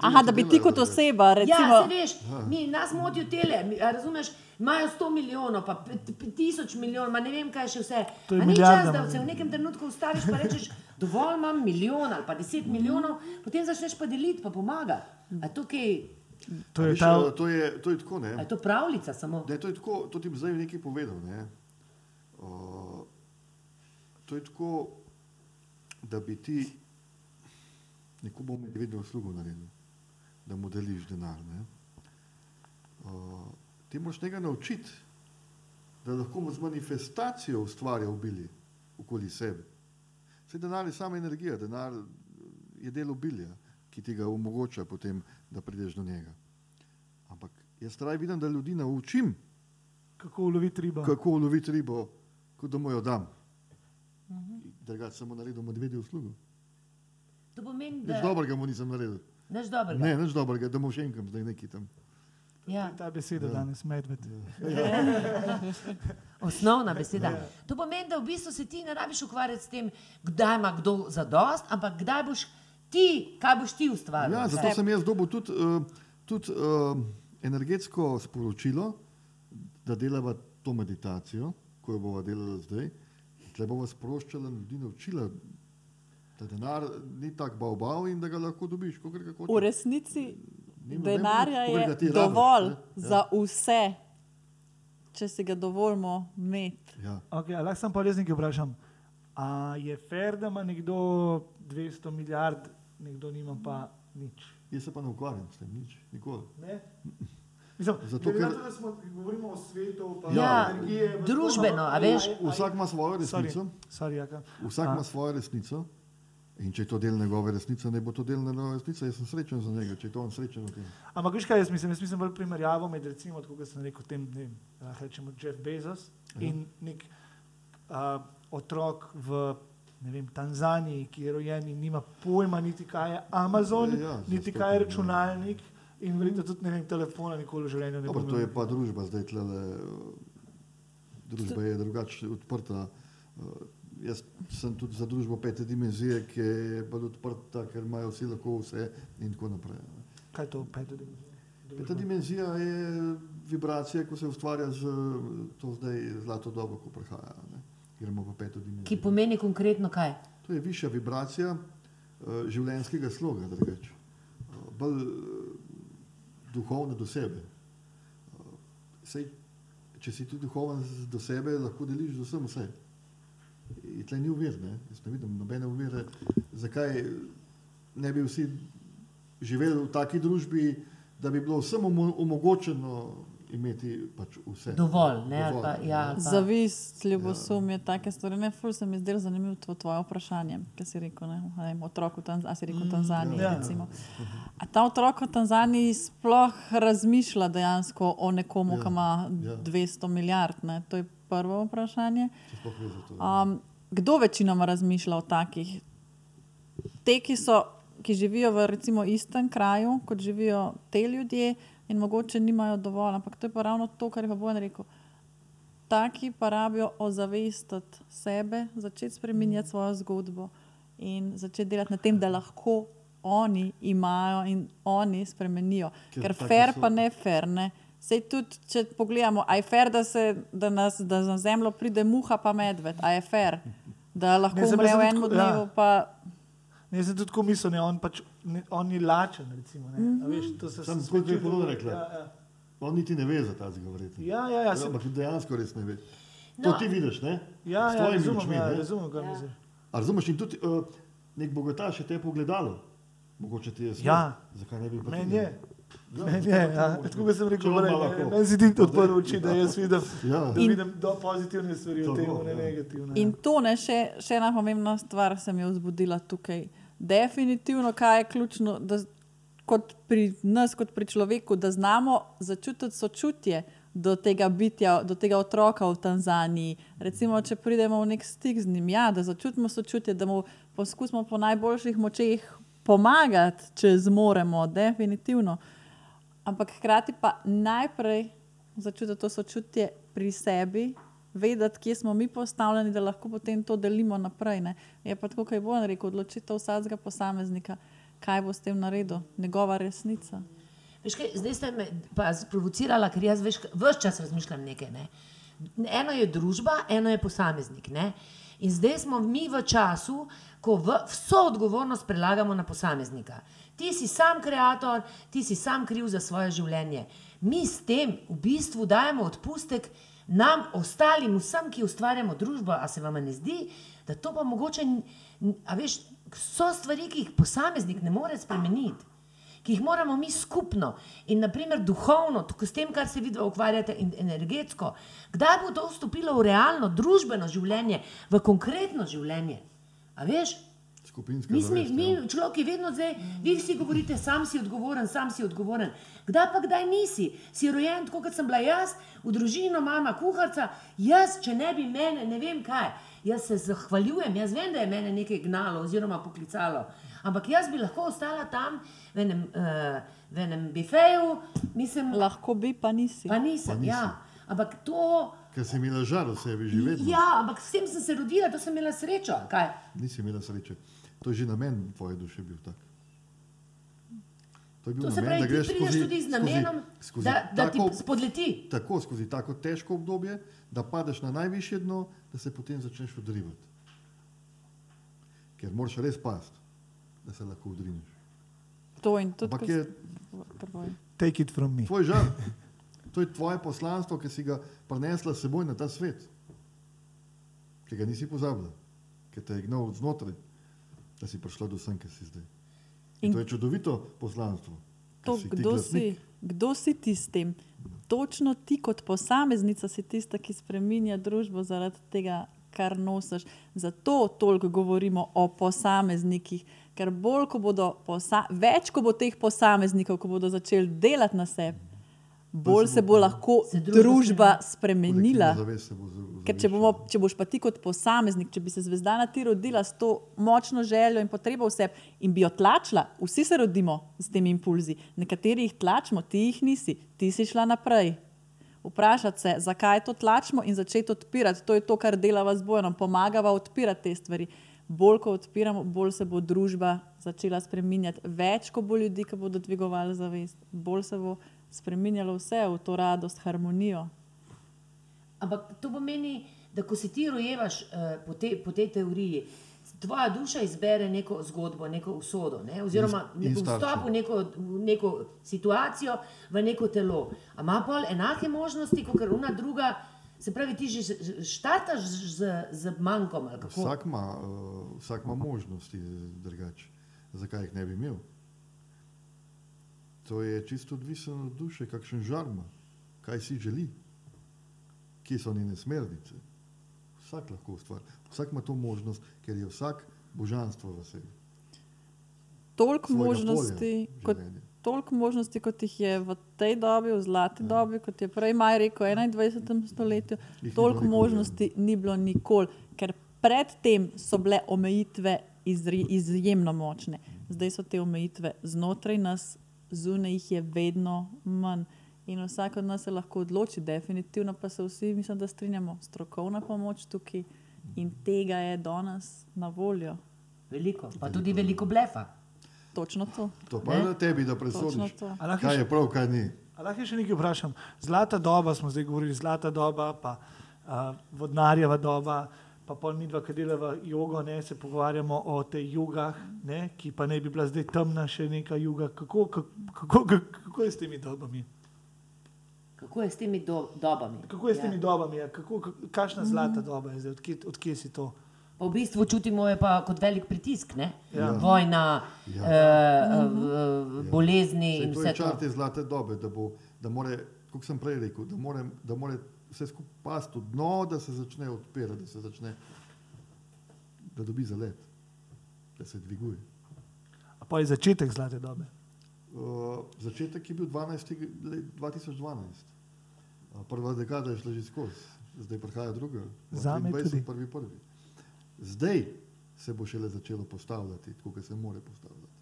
Speaker 4: Aha, da bi ti kot oseba, recimo,
Speaker 3: Ja, se veš, mi, nas motijo tele, mi, razumeš, imajo 100 milijonov, pa pe- pe- tisoč milijonov, ma ne vem kaj še vse. Ni čas, da se v nekem trenutku ustaviš in rečeš, dovolj imam milijon ali pa deset milijonov, potem začneš pa deliti, pa pomagati. A je to
Speaker 1: je
Speaker 2: Viš,
Speaker 1: ta,
Speaker 2: eh, to, je, to je tako,
Speaker 3: je to pravljica samo?
Speaker 2: Ne, to je tako, to ti bom zdaj nekaj povedal. Ne? Uh, to je tako, da bi ti nekomu medvedno uslugo naredil, da mu deliš denar. Ne? Uh, ti moraš njega naučiti, da lahko z manifestacijo ustvarja obilje okoli sebe. Vse denar je sama energija, denar je del obilja, ki ti ga omogoča potem, da prideš do njega. Ampak jaz raj vidim, da ljudi naučim,
Speaker 1: kako uloviti ribo.
Speaker 2: kako uloviti ribo, kot da mu jo dam. Drugače samo naredil medvedjo uslugo.
Speaker 3: To pomeni,
Speaker 2: Nič
Speaker 3: da
Speaker 2: dobrega mu nisem naredil.
Speaker 3: Nič dobrega.
Speaker 2: Ne, nič dobrega, da mu še enkam zdaj neki tam.
Speaker 3: Ja.
Speaker 1: Ta beseda
Speaker 2: Ja.
Speaker 1: danes, medved.
Speaker 3: Osnovna beseda. To pomeni, da v bistvu se ti ne rabiš ukvarjati s tem, kdaj ima kdo za dost, ampak kdaj boš ti, kaj boš ti ustvaril.
Speaker 2: Ja, zato sem jaz dobil tudi, uh, tudi uh, energetsko sporočilo, da delava to meditacijo, ko jo bomo delali zdaj. Tle bomo sproščali ljudi, naučila, da denar ni tako bavbav in da ga lahko dobiš, kot ga
Speaker 4: v
Speaker 2: hočeš.
Speaker 4: resnici
Speaker 2: Ni noben
Speaker 4: denarja
Speaker 2: koga
Speaker 4: je
Speaker 2: rabiš,
Speaker 4: dovolj
Speaker 2: ne. Ja.
Speaker 4: za vse, če si ga dovolimo imeti.
Speaker 2: Ja.
Speaker 1: Okay, a lahko sem pa res nekaj vprašam. A je fair, da ima nekdo 200 milijard, nekdo nima pa nič?
Speaker 2: Jaz se pa ne ukvarjam s tem, nič, nikoli.
Speaker 1: Ne? Mislim,
Speaker 2: Zato, ker-
Speaker 1: to, smo, govorimo o svetu, pa
Speaker 3: Ja,
Speaker 1: energije,
Speaker 3: družbeno, a veš?
Speaker 2: Vsak ima svojo resnico.
Speaker 1: Sorry, sorry, Jaka.
Speaker 2: Vsak
Speaker 1: A,
Speaker 2: ima svojo resnico. In če je to del njegove resnice, ne bo to del njegove resnice, jaz sem srečen za njega, če je to on srečen v tem.
Speaker 1: Ampak veš kaj jaz mislim? Jaz mislim bolj primerjavo med recimo, kot sem rekel, tem, ne vem, lahko rečemo Jeff Bezos in nek uh, otrok v ne vem, Tanzaniji, ki je rojen in nima pojma niti kaj je Amazon,
Speaker 2: Ja, ja,
Speaker 1: niti kaj je
Speaker 2: ja.
Speaker 1: računalnik in verjetno tudi ne vem, telefona nikoli v življenju ne bo
Speaker 2: to je pa družba zdaj tlele, družba je drugače odprta. Eh, Jaz sem tudi za družbo pete dimenzije, ki je bolj odprta, ker imajo vsi lahko vse in tako naprej. ne.
Speaker 1: Kaj je to peta dimenzija?
Speaker 2: Peta dimenzija je vibracija, ko se ustvarja z to zdaj zlato dobo, ko prihaja. Ne. Gremo v peto dimenzijo.
Speaker 3: Ki pomeni konkretno kaj?
Speaker 2: To je višja vibracija uh, življenjskega sloga, drugače. Uh, bolj uh, duhovna do sebe. Uh, sej, če si tudi duhoven z- do sebe, lahko deliš z vsem vse. In tle ni uvir, ne? jaz ne vidim nobene uvire, zakaj ne bi vsi živeli v taki družbi, da bi bilo vsem omo- omogočeno imeti pač vse.
Speaker 3: Dovolj, ne, ali
Speaker 2: Dovolj,
Speaker 3: pa, ja, ali pa,
Speaker 4: Zavist, ljubosumje, take stvari. Ne, ful se mi zdelo zanimivo to tvoje vprašanje, ki si rekel, ne, ne otrok v Tanzaniji, a si rekel v Tanzaniji,
Speaker 1: ja.
Speaker 4: recimo. A ta otrok v Tanzaniji sploh razmišlja dejansko o nekomu,
Speaker 2: Ja,
Speaker 4: ki ima
Speaker 2: ja.
Speaker 4: 200 milijard, ne? to je prvo vprašanje. Um, kdo večinoma razmišlja o takih? Te, ki, so, ki živijo v recimo istem kraju, kot živijo te ljudje, in mogoče nimajo dovolj. Ampak to je pa ravno to, kar je pa Bojan rekel. Taki pa rabijo ozavestiti sebe, začeti spremenjati svojo zgodbo in začeti delati na tem, da lahko oni imajo in oni spremenijo.
Speaker 2: Ker
Speaker 4: Ker fair
Speaker 2: so-
Speaker 4: pa ne fair. Ne? Sej tudi, če pogledamo, a je fair, da, se, da, nas, da na zemljo pride muha pa medved, a je fair, da lahko umre
Speaker 1: pa
Speaker 4: v
Speaker 1: sem
Speaker 4: enem
Speaker 1: tako-
Speaker 4: dnevu.
Speaker 1: ja.
Speaker 4: Pa,
Speaker 1: Ne, sem tudi tako mislil, ne, on, pač, ne, on je lačen. Recimo, ne.
Speaker 4: Mhm.
Speaker 1: A Veš, to se
Speaker 2: Sam
Speaker 1: sem
Speaker 2: spet
Speaker 1: počutil-
Speaker 2: je podobno rekla.
Speaker 1: Ja, ja.
Speaker 2: On niti ne ve za ta zgovoriti.
Speaker 1: Ja, ja, ja, sem-
Speaker 2: Ampak dejansko res ne ve.
Speaker 3: No.
Speaker 2: To ti vidiš, ne?
Speaker 1: Ja, ja, razumem,
Speaker 2: očmi,
Speaker 1: ja,
Speaker 2: ne?
Speaker 1: razumem, kaj
Speaker 3: Ja.
Speaker 1: misliš.
Speaker 2: Razumeš, in tudi uh, nek bogataš je te pogledalo. Mogoče ti je svet.
Speaker 1: Ja.
Speaker 2: Zakaj ne bi pa
Speaker 1: Meni je.
Speaker 2: Ja,
Speaker 1: ja.
Speaker 2: ne
Speaker 1: tako kot sem rekel, ne,
Speaker 2: lahko.
Speaker 1: meni si ti odprl oči, da jaz vidim,
Speaker 2: Ja.
Speaker 1: da
Speaker 4: In-
Speaker 1: vidim do pozitivne stvari
Speaker 2: To,
Speaker 1: v tem, ne
Speaker 2: ja.
Speaker 1: negativne.
Speaker 4: in to ne, še, še ena pomembna stvar se mi je vzbudila tukaj. Definitivno, kaj je ključno, da kot pri nas, kot pri človeku, da znamo začutiti sočutje do tega bitja, do tega otroka v Tanzaniji. Recimo, če pridemo v nek stik z njim, ja, da začutimo sočutje, da mu poskusimo po najboljših močeh pomagati, če zmoremo, definitivno. Ampak hkrati pa najprej začutiti to sočutje pri sebi, vedeti, kje smo mi postavljeni, da lahko potem to delimo naprej. Ne. Je pa tako, kot je Bojan rekel, odločitev vsakega posameznika, kaj bo s tem naredil, njegova resnica.
Speaker 3: Veš kaj, zdaj ste me pa sprovocirala, ker jaz veš, vse čas razmišljam nekaj. Ne? Eno je družba, eno je posameznik. Ne? In zdaj smo mi v času, ko v, vso odgovornost prelagamo na posameznika. Ti si sam ustvarjalec, ti si sam kriv za svoje življenje. Mi s tem v bistvu dajemo odpustek nam, ostalim, vsem, ki ustvarjamo družbo. A se vam ne zdi, da to pa mogoče, a veš, so stvari, ki jih posameznik ne more spremeniti ki jih moramo mi skupno in, naprimer, duhovno, tako s tem, kar se vidva ukvarjate, in energetsko, kdaj bo to vstopilo v realno, družbeno življenje, v konkretno življenje. A veš?
Speaker 2: Skupinska
Speaker 3: Mi, smo,
Speaker 2: zavest,
Speaker 3: mi
Speaker 2: ja.
Speaker 3: človek je vedno zdaj, vi vsi govorite, sam si odgovoren, sam si odgovoren. Kdaj pa kdaj nisi? Si rojen, tako kot sem bila jaz, v družino, mama, kuharca, jaz, če ne bi mene, ne vem kaj. Jaz se zahvaljujem, jaz vem, da je mene nekaj gnalo oziroma poklicalo. Ampak jaz bi lahko ostala tam v enem, uh, v enem bifeju, mislim,
Speaker 4: Lahko bi, pa nisi.
Speaker 3: pa nisem.
Speaker 2: Pa nisi.
Speaker 3: Ja. Ampak to,
Speaker 2: Ker si imela žar v sebi že vedno.
Speaker 3: ja, ampak s tem sem se rodila, to sem imela srečo. Kaj?
Speaker 2: Nisi imela sreče. To je že namen tvoje duše bil tak. To je bil
Speaker 3: To se
Speaker 2: namen,
Speaker 3: pravi,
Speaker 2: da
Speaker 3: ti
Speaker 2: greš
Speaker 3: prideš
Speaker 2: skozi,
Speaker 3: tudi z namenom,
Speaker 2: skozi, skozi
Speaker 3: da, da ti
Speaker 2: tako,
Speaker 3: spodleti.
Speaker 2: tako skozi tako težko obdobje, da padeš na najvišje dno, da se potem začneš odrivati. Ker moraš res past, da se lahko odrineš.
Speaker 4: To in tudi,
Speaker 2: Ampak je.
Speaker 1: Take it from me.
Speaker 2: tvoj žar, to je tvoje poslanstvo, ki si ga prenesla s seboj na ta svet, ki ga nisi pozabila, ki te je gnal znotraj, da si prišla do sem, ki si zdaj. In,
Speaker 4: In-
Speaker 2: to je čudovito poslanstvo.
Speaker 4: To,
Speaker 2: si
Speaker 4: kdo, si, kdo si ti s tem? Točno ti kot posameznica si tista, ki spreminja družbo zaradi tega, kar nosiš. Zato toliko govorimo o posameznikih, ker bolj, ko bodo posa več, ko bo teh posameznikov, ko bodo začeli delati na sebi, bolj se bo lahko
Speaker 3: Se družba
Speaker 4: družba spremenila.
Speaker 2: bo
Speaker 4: Ker če, bomo, če boš pa ti kot posameznik, če bi se zvezdana ti rodila s to močno željo in potrebo v sebi in bi jo tlačila, vsi se rodimo s temi impulzi, nekateri jih tlačimo, ti jih nisi, ti si šla naprej. Vprašati se, zakaj to tlačimo in začeti odpirati. To je to, kar delava z bojem, pomagava odpirati te stvari. Bolj ko odpiramo, bolj se bo družba začela spreminjati. Več, ko bo ljudi, ki bodo dvigovali zavest, bolj se bo spreminjalo vse v to radost, harmonijo.
Speaker 3: Ampak to pomeni, da ko se ti rojevaš uh, po, te, po tej teoriji, tvoja duša izbere neko zgodbo, neko usodo, ne? oziroma
Speaker 2: In- in
Speaker 3: vstop v neko, neko situacijo, v neko telo. A ima pol enake možnosti, kot ona druga, se pravi, ti že štartaš z, z manjkom?
Speaker 2: Vsak ima, uh, vsak ima možnosti drugače. Zakaj jih ne bi imel? To je čisto odvisno od duše, kakšen žar ima. kaj si želi, kje so njene smernice. Vsak lahko ustvari, vsak ima to možnost, ker je vsak božanstvo v sebi.
Speaker 4: Toliko možnosti, kot, toliko možnosti, kot jih je v tej dobi, v zlati dobi, kot je prej Maj rekel, v 21. stoletju,
Speaker 2: Jih ni
Speaker 4: toliko
Speaker 2: nikoli,
Speaker 4: možnosti ni bilo nikoli, ker predtem so bile omejitve izri, izjemno močne. Zdaj so te omejitve znotraj nas, zunaj jih je vedno manj. In vsak od nas se lahko odloči, definitivno pa se vsi, mislim, da strinjamo, strokovna pomoč tukaj in tega je danes na voljo.
Speaker 3: Veliko, pa tudi veliko blefa.
Speaker 4: Točno to.
Speaker 2: To pa je na tebi, da presodiš,
Speaker 4: to.
Speaker 1: A lahko
Speaker 2: kaj je prav, kaj ni.
Speaker 1: Lahko še nekaj vprašam? Zlata doba, smo zdaj govorili, zlata doba, pa uh, vodnarjeva doba, pa pol mi dva, ki delava jogo, ne, se pogovarjamo o tej jugah, ne, ki pa ne bi bila zdaj temna še neka juga. Kako, kako, kako, kako je s temi dobami?
Speaker 3: Kako je s temi do, dobami?
Speaker 1: Kako je s
Speaker 3: Ja.
Speaker 1: temi dobami? Ja? Kako, kakšna zlata doba je zdaj? Odkje, odkje si to?
Speaker 3: Pa v bistvu čutimo je pa kot velik pritisk, ne?
Speaker 1: Ja.
Speaker 3: Vojna,
Speaker 2: Ja.
Speaker 3: ja. uh, bolezni
Speaker 2: Saj
Speaker 3: in
Speaker 2: to
Speaker 3: vse
Speaker 2: je čar
Speaker 3: to.
Speaker 2: te zlate dobe, da, bo, da more, kot sem prej rekel, da more, da more vse skupaj pasti v dno, da se začne odpirati, da se začne, da dobi zalet, da se dviguje.
Speaker 1: A pa je začetek zlate dobe.
Speaker 2: Uh, začetek je bil 12. let 2012. Uh, prva dekada je šla že skozi, zdaj prihaja druga.
Speaker 1: Zame
Speaker 2: 23,
Speaker 1: tudi.
Speaker 2: Prvi, prvi. Zdaj se bo šele začelo postavljati, tako kot se more postavljati.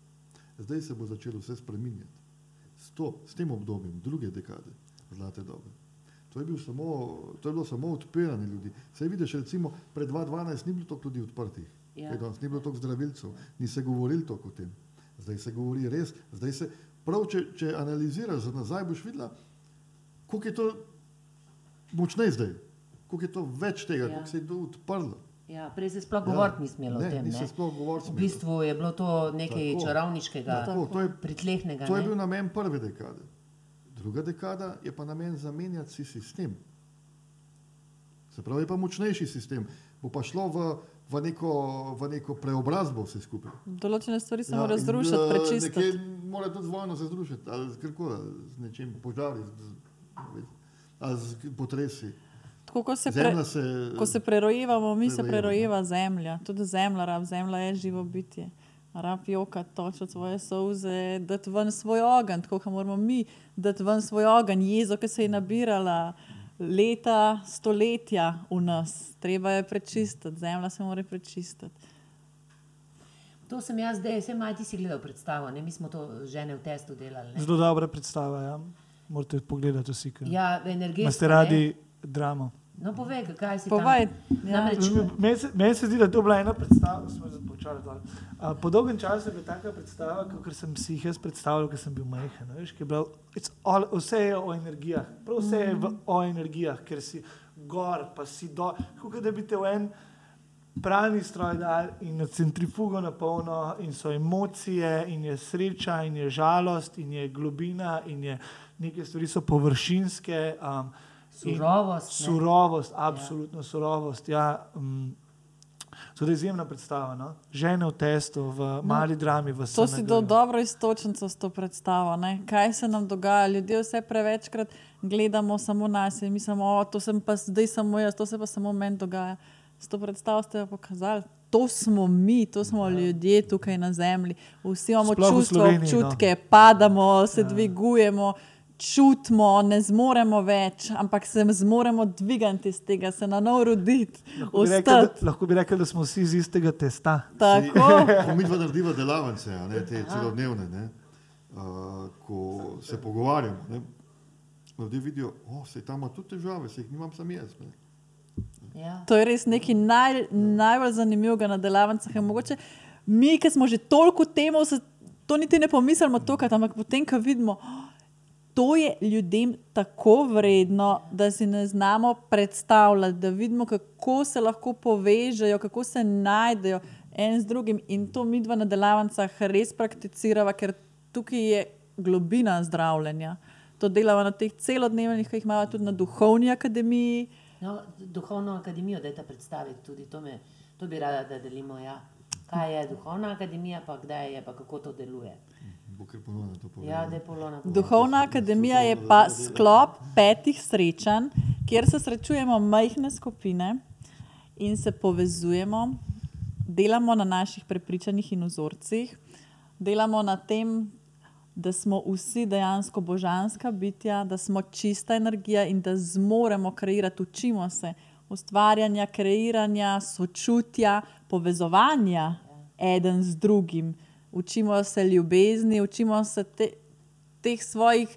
Speaker 2: Zdaj se bo začelo vse spreminjati. S, to, s tem obdobjem druge dekade zlate dobe. To je, bil samo, to je bilo samo odpiranje ljudi. Saj vidiš, recimo pred 2012 ni bilo toliko ljudi odprtih,
Speaker 3: Ja.
Speaker 2: ja. danes ni bilo toliko zdravilcev, ni se govorilo toliko o tem. Zdaj se govori res, zdaj se, prav če, če analiziraš za nazaj, boš videla, koliko je to močneje zdaj, koliko je to več tega,
Speaker 3: Ja.
Speaker 2: ja. koliko se je to odprlo.
Speaker 3: Ja, prej se sploh govoriti ni smelo o
Speaker 2: ne,
Speaker 3: tem.
Speaker 2: ni
Speaker 3: Ne?
Speaker 2: se sploh govoriti
Speaker 3: V bistvu je bilo to nekaj
Speaker 2: Tako.
Speaker 3: čarovniškega,
Speaker 2: Tako, to je,
Speaker 3: pritlehnega.
Speaker 2: to je
Speaker 3: ne?
Speaker 2: bil namen prve dekade. Druga dekada je pa namen zamenjati si sistem. Se pravi, je pa močnejši sistem. Bo pa šlo v, v, neko, v neko preobrazbo vse skupaj.
Speaker 4: Določene stvari se
Speaker 2: Ja,
Speaker 4: morajo
Speaker 2: in,
Speaker 4: zrušiti,
Speaker 2: eh,
Speaker 4: prečistiti.
Speaker 2: Nekje mora tudi vojno se zrušiti, ali z karkoli, z nečim požari, z, ali z potresi.
Speaker 4: Tako kot se, pre,
Speaker 2: se,
Speaker 4: ko se prerojevamo, mi se
Speaker 2: prerojeva,
Speaker 4: prerojeva zemlja. Tudi zemlja, rab, zemlja je živo bitje. Rab joka, točiti svoje solze, dati ven svoj ogenj, tako kot moramo mi dati ven svoj ogenj, jezo, ki se je nabirala leta, stoletja v nas. Treba je prečistiti, zemlja se mora prečistiti.
Speaker 3: To sem jaz zdaj, vse maj ti si gledal predstavo, ne? mi smo to žene v testu delali. Ne?
Speaker 1: Zelo dobra predstava. Ja. Morate pogledati vsi,
Speaker 3: Ja, energetsko.
Speaker 1: ste radi dramo.
Speaker 3: No, povej, kaj si
Speaker 4: Povej,
Speaker 3: tam.
Speaker 4: ja.
Speaker 3: Namreč,
Speaker 1: Meni se, meni se zdi, da je to bila ena predstava, smo jo počali dol. A, Po dolgem času je bila taka predstava, kot sem si jih jaz predstavljal, ker sem bil majhen. a Veš, ki je bila, it's all, vse je o energijah, prav vse je v, o energijah, ker si gor, pa si dol. Kot da bi te v en pralni stroj dal in na centrifugo na polno, in so emocije, in je sreča, in je žalost, in je globina, in je neke stvari so površinske. Um,
Speaker 3: Surovost, ne.
Speaker 1: Surovost, absolutno ja. surovost. Ja, um, to je izjemna predstava. No? Žene v testu, v no, mali drami, v
Speaker 4: To si dal dobro istočnico s to predstavo. Ne? Kaj se nam dogaja? Ljudje vse prevečkrat gledamo samo na sebe, mislimo, o, to sem pa zdaj samo jaz, to se pa samo meni dogaja. S to predstavo ste pokazali. To smo mi, to smo ljudje tukaj na zemlji. Vsi imamo
Speaker 1: Sploh
Speaker 4: čustva,
Speaker 1: Sloveniji, no.
Speaker 4: občutke, padamo, se dvigujemo, čutimo, ne zmoremo več, ampak se zmoremo dvigati iz tega, se na novo roditi,
Speaker 1: Lahko bi, rekel, da, lahko bi rekel, da smo vsi iz istega testa.
Speaker 4: Tako.
Speaker 2: Ko mi dva naredimo delavnice, a ne, te celodnevne, ne, uh, ko se pogovarjamo, ne, ljudje vidijo, da se tam ima tudi težave, se jih nimam sam jaz. Ne.
Speaker 3: Ja.
Speaker 4: To je res nekaj naj, najbolj zanimivega na delavnicah. Mogoče mi, ki smo že toliko temov, to niti ne pomislimo, tokrat, ampak potem, ko vidimo, "Oh, to je ljudem tako vredno, da si ne znamo predstavljati, da vidimo, kako se lahko povežejo, kako se najdejo en z drugim. In to mi dva na delavnicah res prakticiramo, ker tukaj je globina zdravljenja. To delamo na teh celodnevnih, ki jih imamo tudi na duhovni akademiji.
Speaker 3: No, duhovno akademijo, da je ta predstaviti tudi, to, me, to bi rada, da delimo. Ja. Kaj je duhovna akademija, pa kdaj je, pa kako to deluje. Ja.
Speaker 4: Duhovna akademija je pa sklop petih srečanj, kjer se srečujemo majhne skupine in se povezujemo, delamo na naših prepričanjih in vzorcih, delamo na tem, da smo vsi dejansko božanska bitja, da smo čista energija in da zmoremo kreirati, učimo se ustvarjanja, kreiranja, sočutja, povezovanja eden z drugim. Učimo se ljubezni, učimo se te, teh svojih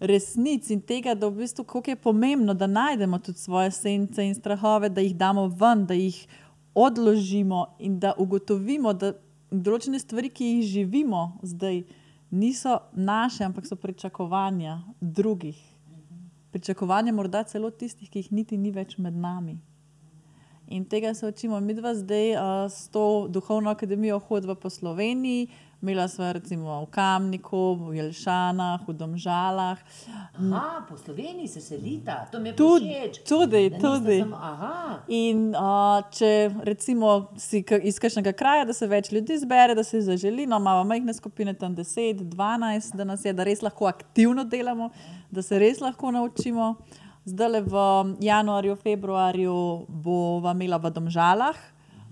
Speaker 4: resnic in tega, da v bistvu kako je pomembno, da najdemo tudi svoje sence in strahove, da jih damo ven, da jih odložimo in da ugotovimo, da določene stvari, ki jih živimo zdaj, niso naše, ampak so pričakovanja drugih. Pričakovanja morda celo tistih, ki jih niti ni več med nami. In tega se učimo. Mi dva zdaj uh, s to duhovno akademijo hodimo po Sloveniji, imela sva recimo v Kamniku, v Jelšanah, v Domžalah.
Speaker 3: Aha, po Sloveniji se selita, to mi je
Speaker 4: Tudi,
Speaker 3: všeč.
Speaker 4: tudi, tudi.
Speaker 3: Aha,
Speaker 4: In uh, če recimo si iz kakšnega kraja, da se več ljudi zbere, da se zaželi, no, imamo majhne skupine, tam 10, 12, da nas je, da res lahko aktivno delamo, da se res lahko naučimo. Zdaj v januarju, februarju bova imela v Domžalah,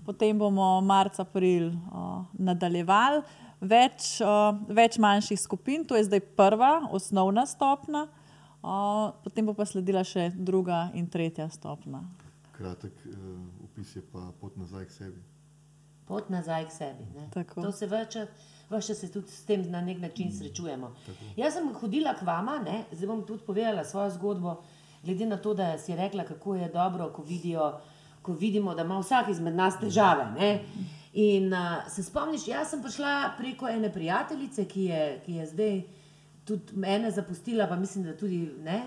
Speaker 4: potem bomo marca, april uh, nadaljevali. Več, uh, več manjših skupin, to je zdaj prva, osnovna stopna, uh, potem bo pa sledila še druga in tretja stopna.
Speaker 2: Kratek uh, opis je pa pot nazaj k sebi.
Speaker 3: pot nazaj k sebi. ne.
Speaker 4: Tako.
Speaker 3: To se več, več se tudi s tem na nek način srečujemo. Jaz sem hodila k vama, ne? zdaj bom tudi povedala svojo zgodbo, glede na to, da si rekla, kako je dobro, ko, vidijo, ko vidimo, da ima vsak izmed nas težave. Ne? In uh, se spomniš, jaz sem prišla preko ene prijateljice, ki je, ki je zdaj tudi mene zapustila, pa mislim, da tudi ne,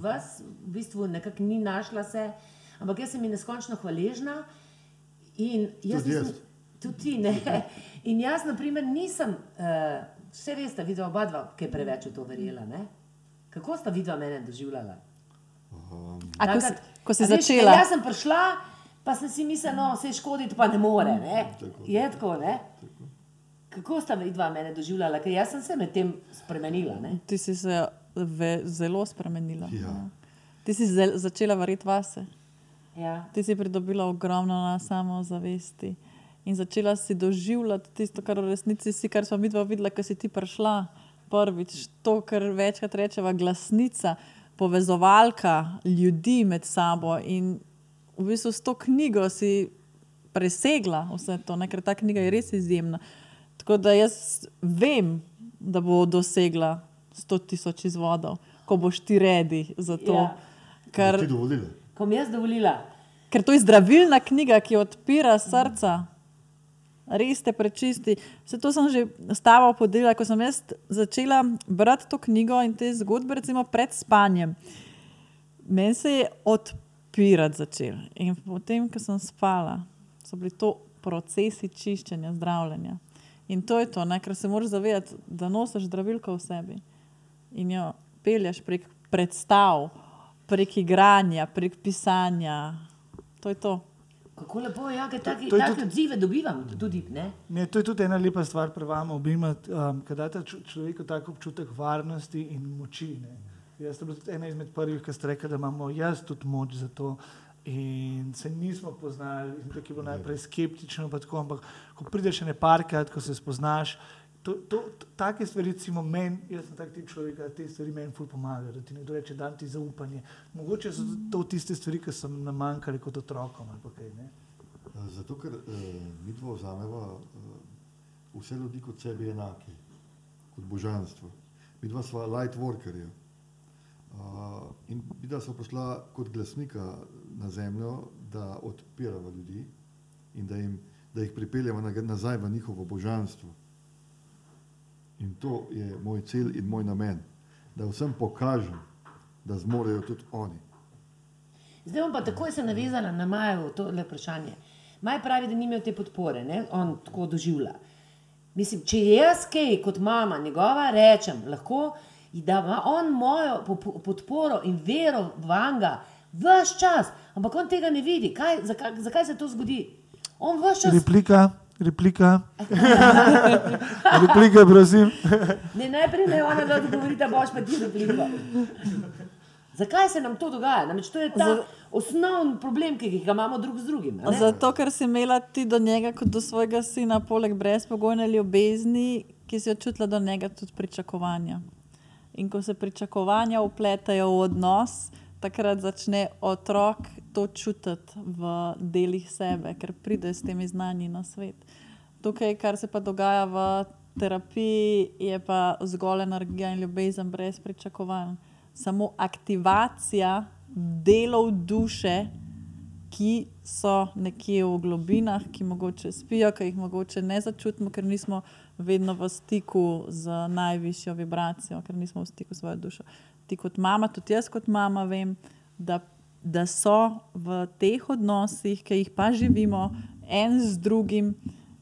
Speaker 3: vas, v bistvu nekako ni našla se, ampak jaz sem ji neskončno hvaležna. In jaz
Speaker 2: Tudi jaz.
Speaker 3: tudi ti, ne. In jaz, na primer, nisem, uh, vse veste, videla oba dva, ki je preveč v to verjela. Ne? Kako sta vidva mene doživljala?
Speaker 2: Um,
Speaker 4: A ko
Speaker 3: Takrat-
Speaker 4: ko si
Speaker 3: a veš,
Speaker 4: začela,
Speaker 3: Jaz sem prišla, pa sem si mislila, no, vse škoditi pa ne more. Ne? Je tako, ne? Kako sta vidva mene doživljala, ker jaz sem se med tem spremenila. Ne?
Speaker 4: ti si se ve, zelo spremenila.
Speaker 2: Ja.
Speaker 4: Ti si zel, začela verjeti vase,
Speaker 3: Ja.
Speaker 4: ti si pridobila ogromno na samozavesti in začela si doživljati tisto, kar v resnici si, kar smo mi dva videla, ko si ti prišla prvič. To, kar večkrat rečeva, glasnica, povezovalka ljudi med sabo. In v bistvu s to knjigo si presegla vse to, ne? ker ta knjiga je res izjemna. Tako da jaz vem, da bo dosegla 100 tisoč izvodov, ko boš ti redi za to.
Speaker 3: Ja.
Speaker 4: Ker?
Speaker 3: Ko mi jaz dovolila,
Speaker 4: ker to je zdravilna knjiga, ki odpira srca. Res te prečisti. Vse to sem že s tabo podelila, ko sem jaz začela brati to knjigo in te zgodbe, recimo pred spanjem. Meni se je odpirati začel. In potem, ko sem spala, so bili to procesi čiščenja, zdravljenja. In to je to, ne? ker se moraš zavedati, da nosiš zdravilko v sebi in jo pelješ prek predstav, prek igranja, prek pisanja. To je to.
Speaker 3: Kako lepo je, ja, ker taki,
Speaker 1: To je
Speaker 3: take
Speaker 1: tudi-
Speaker 3: odzive dobivam. Tudi, ne?
Speaker 1: Ne, to je tudi ena lepa stvar pri vama, obima, um, ki date človeku tako občutek varnosti in moči. Ne. Jaz sem bil tudi ena izmed prvih, ki ste rekli, da imamo jaz tudi moč za to. In se nismo poznali, in tako je bilo najprej skeptično, pa tako, ampak ko prideš še ne parkrat, ko se spoznaš, to, to, take stvari, recimo, meni, jaz sem tak tip človeka, da te stvari meni ful pomagajo, da ti nekdo reče, da ti zaupanje. Mogoče so to tiste stvari, ki so nam manjkale kot otrokom kaj.
Speaker 2: Eh, Zato, ker uh, mi dva vzameva uh, vse ljudi kot sebi enake, kot božanstvo. Mi dva sva light workerja. Uh, in mi dva sva prišla kot glasnika na zemljo, da odpiramo ljudi in da, jim, da jih pripeljemo na- nazaj v njihovo božanstvo. In to je moj cilj in moj namen, da vsem pokažem, da zmorejo tudi oni.
Speaker 3: Zdaj bom pa takoj se navezala na Majo to le vprašanje. Maj pravi, da ni imel te podpore, ne? on tako doživlja. Mislim, če jaz kaj kot mama njegova rečem, lahko, da ima on mojo po- podporo in vero v Vanga vse čas, ampak on tega ne vidi. Kaj, zakaj, zakaj se to zgodi? On vse čas.
Speaker 1: Replika, replika. replika, prosim.
Speaker 3: Ne, najprej ne ona, da odgovori, da boš pa ti repliko. Zakaj se nam to dogaja? Namreč to je ta osnovni problem, ki ga imamo drug z drugim. a ne?
Speaker 4: Zato, ker si imela ti do njega kot do svojega sina, poleg brezpogojne ljubezni, ki si jo čutila do njega, tudi pričakovanja. In ko se pričakovanja upletajo v odnos, takrat začne otrok to čutiti v delih sebe, ker pride s temi znanji na svet. Tukaj, kar se pa dogaja v terapiji, je pa zgolj energija in ljubezen brez pričakovanj. Samo aktivacija delov duše, ki so nekje v globinah, ki mogoče spijo, ki jih mogoče ne začutimo, ker nismo vedno v stiku z najvišjo vibracijo, ker nismo v stiku s svojo dušo. Ti kot mama, tudi jaz kot mama vem, da, da so v teh odnosih, ki jih pa živimo, en z drugim,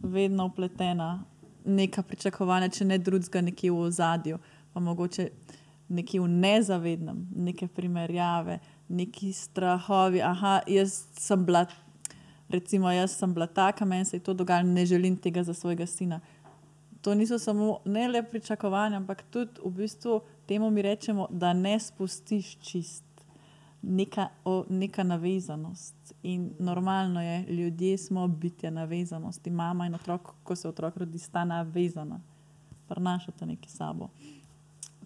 Speaker 4: vedno upletena neka pričakovanja, če ne drugega, nekje v ozadju, pa mogoče nekje v nezavednem, neke primerjave, neki strahovi. Aha, jaz sem bila, recimo, jaz sem bila taka, meni se je to dogajalo, ne želim tega za svojega sina. To niso samo ne le pričakovanja, ampak tudi v bistvu temu mi rečemo, da ne spustiš čist. Neka, o, neka navezanost. In normalno je, ljudje smo bitja navezanosti. Mama in otrok, ko se otrok rodi, sta navezana, prenašata nekaj sabo.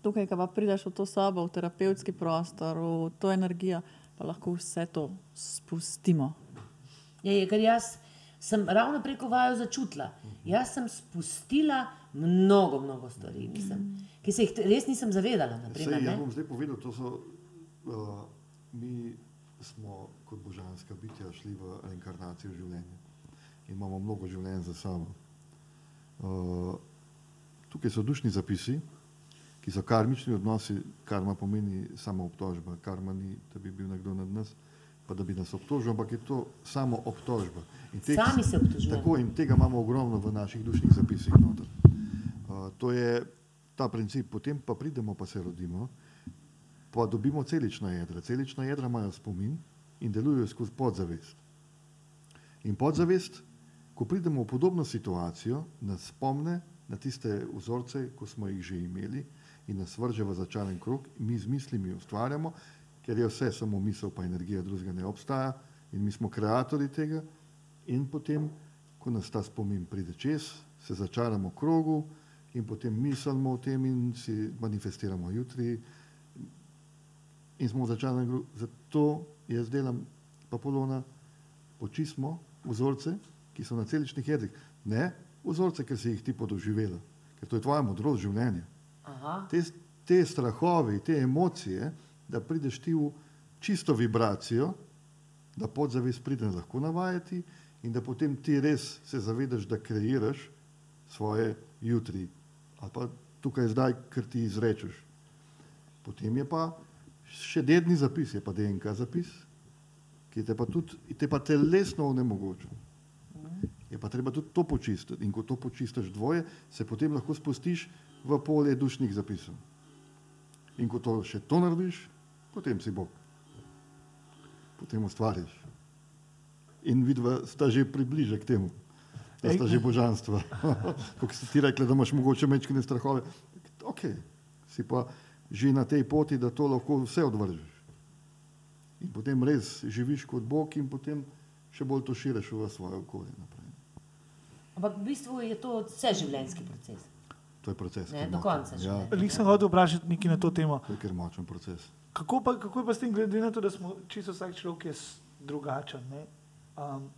Speaker 4: Tukaj, ko pa prideš v to sobo, v terapevtski prostor, v to energijo, pa lahko vse to spustimo.
Speaker 3: Ja, je, ker jaz sem ravno preko vaju začutila. Jaz sem spustila mnogo, mnogo stvari, mislim, ki se jih res nisem zavedala. Naprimer,
Speaker 2: Sej, jaz bom zdaj povedal, to so, uh, mi smo kot božanska bitja šli v reinkarnacijo življenja in imamo mnogo življenj za sabo. Uh, tukaj so dušni zapisi, ki so karmični odnosi, karma pomeni samo obtožba, karma ni, da bi bil nekdo nad nas, pa da bi nas obtožil, ampak je to samo obtožba. In teh-
Speaker 3: Sami se obtožujemo.
Speaker 2: Tako in tega imamo ogromno v naših dušnih zapisih. Noter. Uh, to je ta princip, potem pa pridemo, pa se rodimo, pa dobimo celična jedra. Celična jedra imajo spomin in delujejo skozi podzavest. In podzavest, ko pridemo v podobno situacijo, nas spomne na tiste vzorce, ko smo jih že imeli in nas vrže v začaran krug, mi z mislimi ustvarjamo, ker je vse samo misel, pa energija drugega ne obstaja in mi smo ustvarjalci tega. In potem, ko nas ta spomin pride čez, se začaramo krogu in potem mislimo o tem in si manifestiramo jutri. In smo v začarnem krogu. Zato jaz delam papolona, počistimo vzorce, ki so na celičnih jedrih. Ne vzorce, ker si jih ti podoživela, ker to je tvoja modrost življenja.
Speaker 3: Aha.
Speaker 2: Te, te strahove, te emocije, da prideš ti v čisto vibracijo, da podzavest pride lahko navajati in da potem ti res se zavedaš, da kreiraš svoje jutri ali pa tukaj zdaj, ker ti izrečeš. Potem je pa še dedni zapis, je pa DNK zapis, ki te pa tudi te pa telesno onemogoča. Je pa treba tudi to počistiti. In ko to počistiš dvoje, se potem lahko spustiš v polje dušnih zapisov. In ko to še to narediš, potem si Bog. Potem ustvariš. In vidva sta že približe k temu, da sta že božanstva. Kot si ti rekla, da imaš mogoče mečkine strahove. Ok, si pa že na tej poti, da to lahko vse odvržeš. In potem res živiš kot Bog in potem še bolj to širiš v svoje okolje naprej.
Speaker 3: Ampak v bistvu je to vseživljenjski proces.
Speaker 2: To je proces.
Speaker 3: Ne, do konca
Speaker 2: Ja,
Speaker 3: življenja.
Speaker 1: Nisem hotel vprašati nekaj na to temo.
Speaker 2: to je kar močen proces.
Speaker 1: Kako pa, kako je pa s tem, glede na to, da smo čisto vsak človek drugačen? Ne? Um,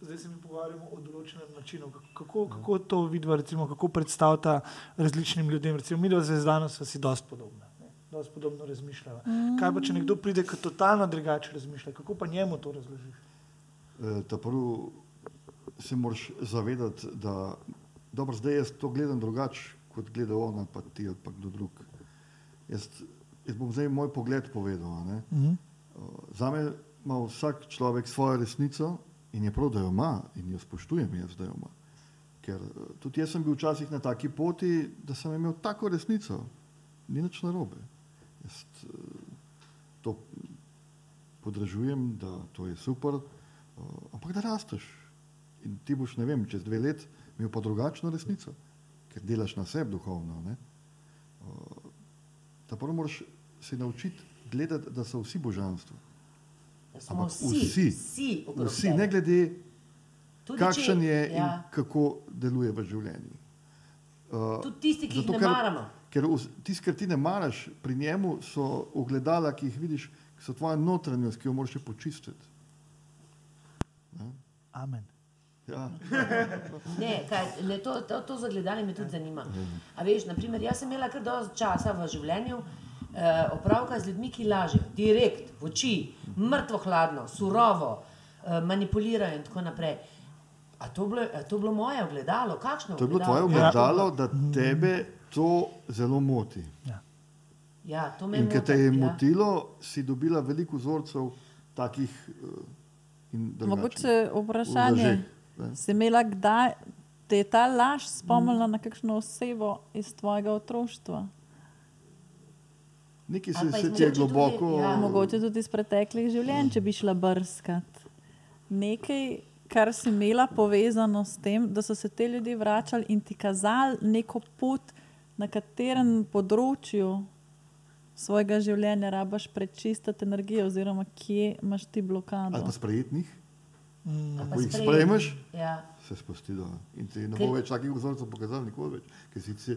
Speaker 1: zdaj se mi pogovarjamo o določenem načinu. Kako- Kako, to vidva, recimo, kako predstavlja različnim ljudem? Recimo, mi dva zvezdana sva si dosti podobna. ne, Dosti podobno razmišljava. Kaj pa, če nekdo pride, ki totalno drugače razmišlja, kako pa njemu to razložiš?
Speaker 2: E, ta prvo se moraš zavedati, da dobro, zdaj jaz to gledam drugače, kot gleda ona, pa ti ali pa kdo drug. Jaz, jaz bom zdaj moj pogled povedal. a Ne?
Speaker 1: Mhm.
Speaker 2: Za me ima vsak človek svojo resnico in je prav, da jo ima in jo spoštujem jaz, da jo ima. Ker eh, tudi jaz sem bil včasih na taki poti, da sem imel tako resnico, ni nič narobe. Jaz eh, to podražujem, da to je super, eh, ampak da rasteš. In ti boš, ne vem, čez dve let imel pa drugačno resnico, ker delaš na sebi duhovno. Ne? Ta prvo moraš se naučiti gledati, da so vsi božanstvo.
Speaker 3: Smo vsi,
Speaker 2: vsi,
Speaker 3: vsi,
Speaker 2: Vsi, ne glede
Speaker 3: Tudi
Speaker 2: kakšen
Speaker 3: če-
Speaker 2: je
Speaker 3: ja.
Speaker 2: in kako deluje v življenju. Uh,
Speaker 3: Tudi tisti, ki jih ne
Speaker 2: ker,
Speaker 3: maramo.
Speaker 2: Ker vs- tisti, kar ti ne maraš, pri njemu so ogledala, ki jih vidiš, ki so tvoja notranjost, ki jo moraš počistiti.
Speaker 1: Amen.
Speaker 2: Ja.
Speaker 3: Ne, kaj, ne, to, to, to za gledanje me tudi zanima. A veš, naprimer, jaz sem imela kar dosti časa v življenju eh, opravka z ljudmi, ki lažejo, direkt, v oči, mrtvo hladno, surovo, eh, manipulirajo in tako naprej. A to, bilo, a to bilo moje ogledalo? Kakšno
Speaker 2: To je bilo tvoje
Speaker 3: ogledalo?
Speaker 2: ogledalo, da tebe to zelo moti.
Speaker 3: Ja, to me
Speaker 2: In ker te je
Speaker 3: ja.
Speaker 2: motilo, si dobila veliko vzorcev takih uh.
Speaker 4: Mogoče vprašanje. Si imela kdaj, te je ta laž spomnila na kakšno osebo iz tvojega otroštva?
Speaker 2: Nekaj se, se ti je
Speaker 3: mogoče tudi-
Speaker 2: globoko.
Speaker 3: ja.
Speaker 4: Mogoče tudi iz preteklih življenj, če bi šla brskati. Nekaj, kar si imela povezano s tem, da so se te ljudje vračali in ti kazali neko pot, na katerem področju svojega življenja rabaš prečistiti energijo, oziroma kje imaš ti blokado.
Speaker 2: Ali pa sprejetnih,
Speaker 3: pa
Speaker 2: ko jih sprejmeš,
Speaker 3: Ja.
Speaker 2: se spusti dol. In ti ne bo več takih vzorcev pokazal, nikoli več. Ker si ti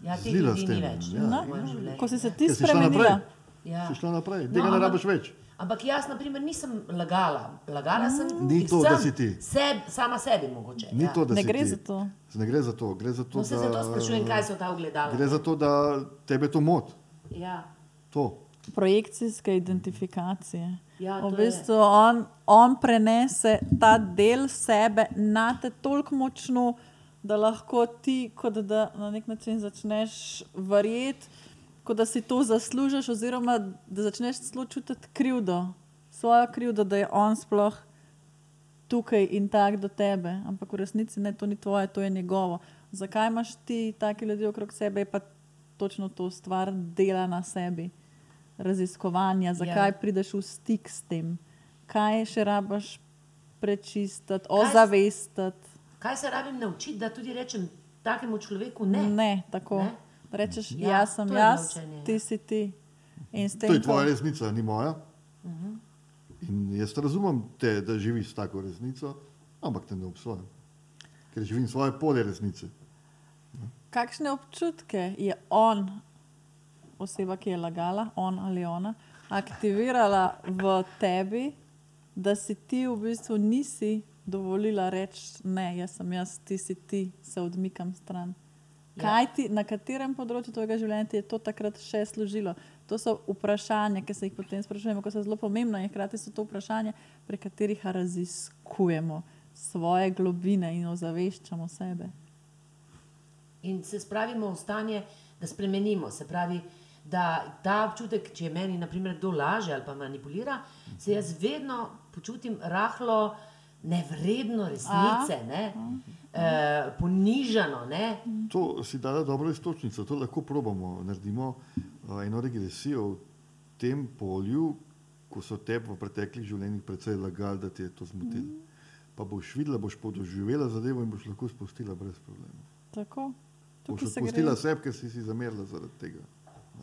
Speaker 3: Ja, teh
Speaker 2: Zlila
Speaker 3: ljudi
Speaker 2: s
Speaker 3: ni
Speaker 2: tem,
Speaker 3: več
Speaker 2: ja.
Speaker 4: No,
Speaker 3: življenju.
Speaker 4: ko si se ti
Speaker 2: šla
Speaker 4: spremenila.
Speaker 3: Ja.
Speaker 2: si šla naprej,
Speaker 3: No,
Speaker 2: tega ne
Speaker 3: ampak-
Speaker 2: rabiš več.
Speaker 3: Ampak jaz, na primer, nisem lagala. Lagala sem
Speaker 2: Ni to, da si ti.
Speaker 3: Seb, sama sebi mogoče.
Speaker 2: Ni
Speaker 3: ja.
Speaker 2: to, da
Speaker 4: ne gre
Speaker 2: ti.
Speaker 4: za to.
Speaker 2: Ne gre za to, gre za to,
Speaker 3: No, se
Speaker 2: da,
Speaker 3: zato sprašujem, kaj so ta ogledala.
Speaker 2: gre za to, da tebe to moti.
Speaker 3: Ja.
Speaker 2: To.
Speaker 4: projekcijske identifikacije.
Speaker 3: Ja,
Speaker 4: v bistvu on, on prenese ta del sebe na te toliko močno, da lahko ti, kot da na nek način začneš verjeti, kot da si to zaslužiš, oziroma da začneš celo čutiti krivdo, svojo krivdo, da je on sploh tukaj in tak do tebe. Ampak v resnici ne, to ni tvoje, to je njegovo. Zakaj imaš ti take ljudi okrog sebe, pa točno to stvar dela na sebi raziskovanja, zakaj
Speaker 3: Ja.
Speaker 4: prideš v stik s tem, kaj še rabaš prečistiti, ozavestiti.
Speaker 3: Kaj se rabim naučiti, da tudi rečem takemu človeku ne?
Speaker 4: Ne, tako.
Speaker 3: Ne?
Speaker 4: Rečeš,
Speaker 3: Ja,
Speaker 4: ja, jaz sem jaz,
Speaker 3: naučenje,
Speaker 4: ti
Speaker 3: ja.
Speaker 4: si ti. In s tem,
Speaker 2: To je tvoja resnica, ni moja.
Speaker 3: Mhm.
Speaker 2: In jaz razumem te, da živiš s tako resnico, ampak te ne obsojam. Ker živim svoje polje resnice.
Speaker 4: Kakšne občutke je on, oseba, ki je lagala, on ali ona, aktivirala v tebi, da si ti v bistvu nisi dovolila reči: Ne, jaz sem jaz, ti si ti, se odmikam stran.
Speaker 3: Ja.
Speaker 4: Kaj ti, na katerem področju tvojega življenja ti je to takrat še služilo? To so vprašanja, ki se jih potem sprašujemo, ko so zelo pomembna in hkrati so to vprašanja, pri katerih raziskujemo svoje globine in ozaveščamo sebe.
Speaker 3: In se spravimo v stanje, da spremenimo. Se pravi, da ta občutek, če je meni, naprimer, kdo laže ali pa manipulira, se jaz vedno počutim rahlo nevredno resnice, ne? E, ponižano. Ne?
Speaker 2: To si dala dobro istočnico, to lahko probamo. Naredimo uh, eno regresijo v tem polju, ko so te v preteklih življenjih precej lagali, da ti je to zmotilo. Pa boš videla, boš podoživela zadevo in boš lahko spustila brez problema.
Speaker 4: Tako.
Speaker 2: Boš
Speaker 4: Tukaj se
Speaker 2: odpustila
Speaker 4: gre
Speaker 2: sebe, ker si si zamerila zaradi tega.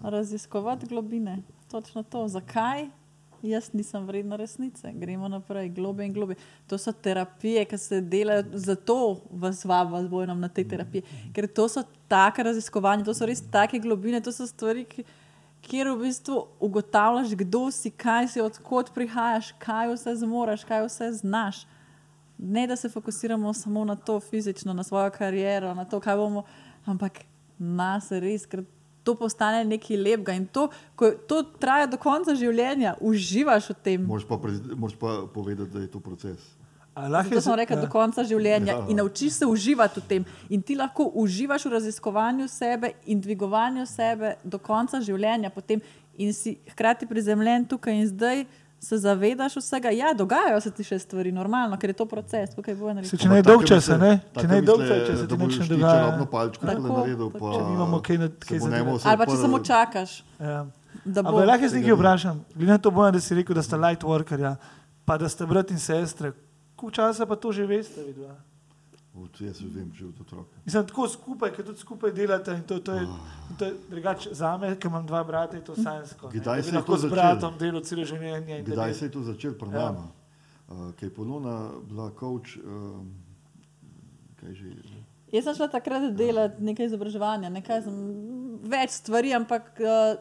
Speaker 4: raziskovati globine. Točno to. Zakaj jaz nisem vredna resnice? Gremo naprej, globe in globe. To so terapije, ki se delajo, zato vas vabim z bojem na te terapije. Ker to so take raziskovanja, to so res take globine, to so stvari, ki, kjer v bistvu ugotavljaš, kdo si, kaj si, odkot prihajaš, kaj vse zmoriš, kaj vse znaš. Ne, da se fokusiramo samo na to fizično, na svojo kariero, na to, kaj bomo, ampak nas res, ker to postane nekaj lepega in to, ko, to traja do konca življenja, uživaš v tem.
Speaker 2: Moraš pa, moraš pa povedati, da je to proces.
Speaker 1: A lahko
Speaker 4: To
Speaker 1: je
Speaker 4: sem rekel
Speaker 1: ja.
Speaker 4: do konca življenja
Speaker 2: Ja.
Speaker 4: in naučiš se uživati v tem. In ti lahko uživaš v raziskovanju sebe in dvigovanju sebe do konca življenja, potem in si hkrati prizemljen tukaj in zdaj. Se zavedaš vsega, ja, dogajajo se ti še stvari, normalno, ker je to proces, tukaj bo
Speaker 1: Se, če ne dolg časa, ne? Če ne dolg
Speaker 2: misle,
Speaker 1: časa, se ti nič ne dogaja.
Speaker 2: čarobno palčko
Speaker 4: Tako,
Speaker 2: naredil, pa
Speaker 1: Če nimamo kaj na- kaj
Speaker 2: bo
Speaker 1: za
Speaker 2: nemo
Speaker 1: delati.
Speaker 2: vse
Speaker 4: Ali pa če samo čakaš,
Speaker 1: Ja.
Speaker 4: da bo.
Speaker 1: Ampak lahko jaz nekaj vprašam. Glede na to, bojem, da si rekel, da sta light workerja, pa da sta brat in sestra. Koliko časa pa to že veste, vidva?
Speaker 2: Jaz vem, že od otroka.
Speaker 1: Mislim, tako skupaj, ker tudi skupaj delate in to, to je, in to je drugače za me, ker imam dva brata, je to sanjsko.
Speaker 2: Kdaj se je
Speaker 1: lahko
Speaker 2: to
Speaker 1: z
Speaker 2: začelo?
Speaker 1: bratom delal celo življenje.
Speaker 2: Kdaj se je to začelo pri
Speaker 1: Ja.
Speaker 2: nama? Uh, Kaj je Polona bila coach, uh, kaj že?
Speaker 4: Jaz sem šla takrat delati nekaj izobraževanja, nekaj sem, več stvari, ampak uh,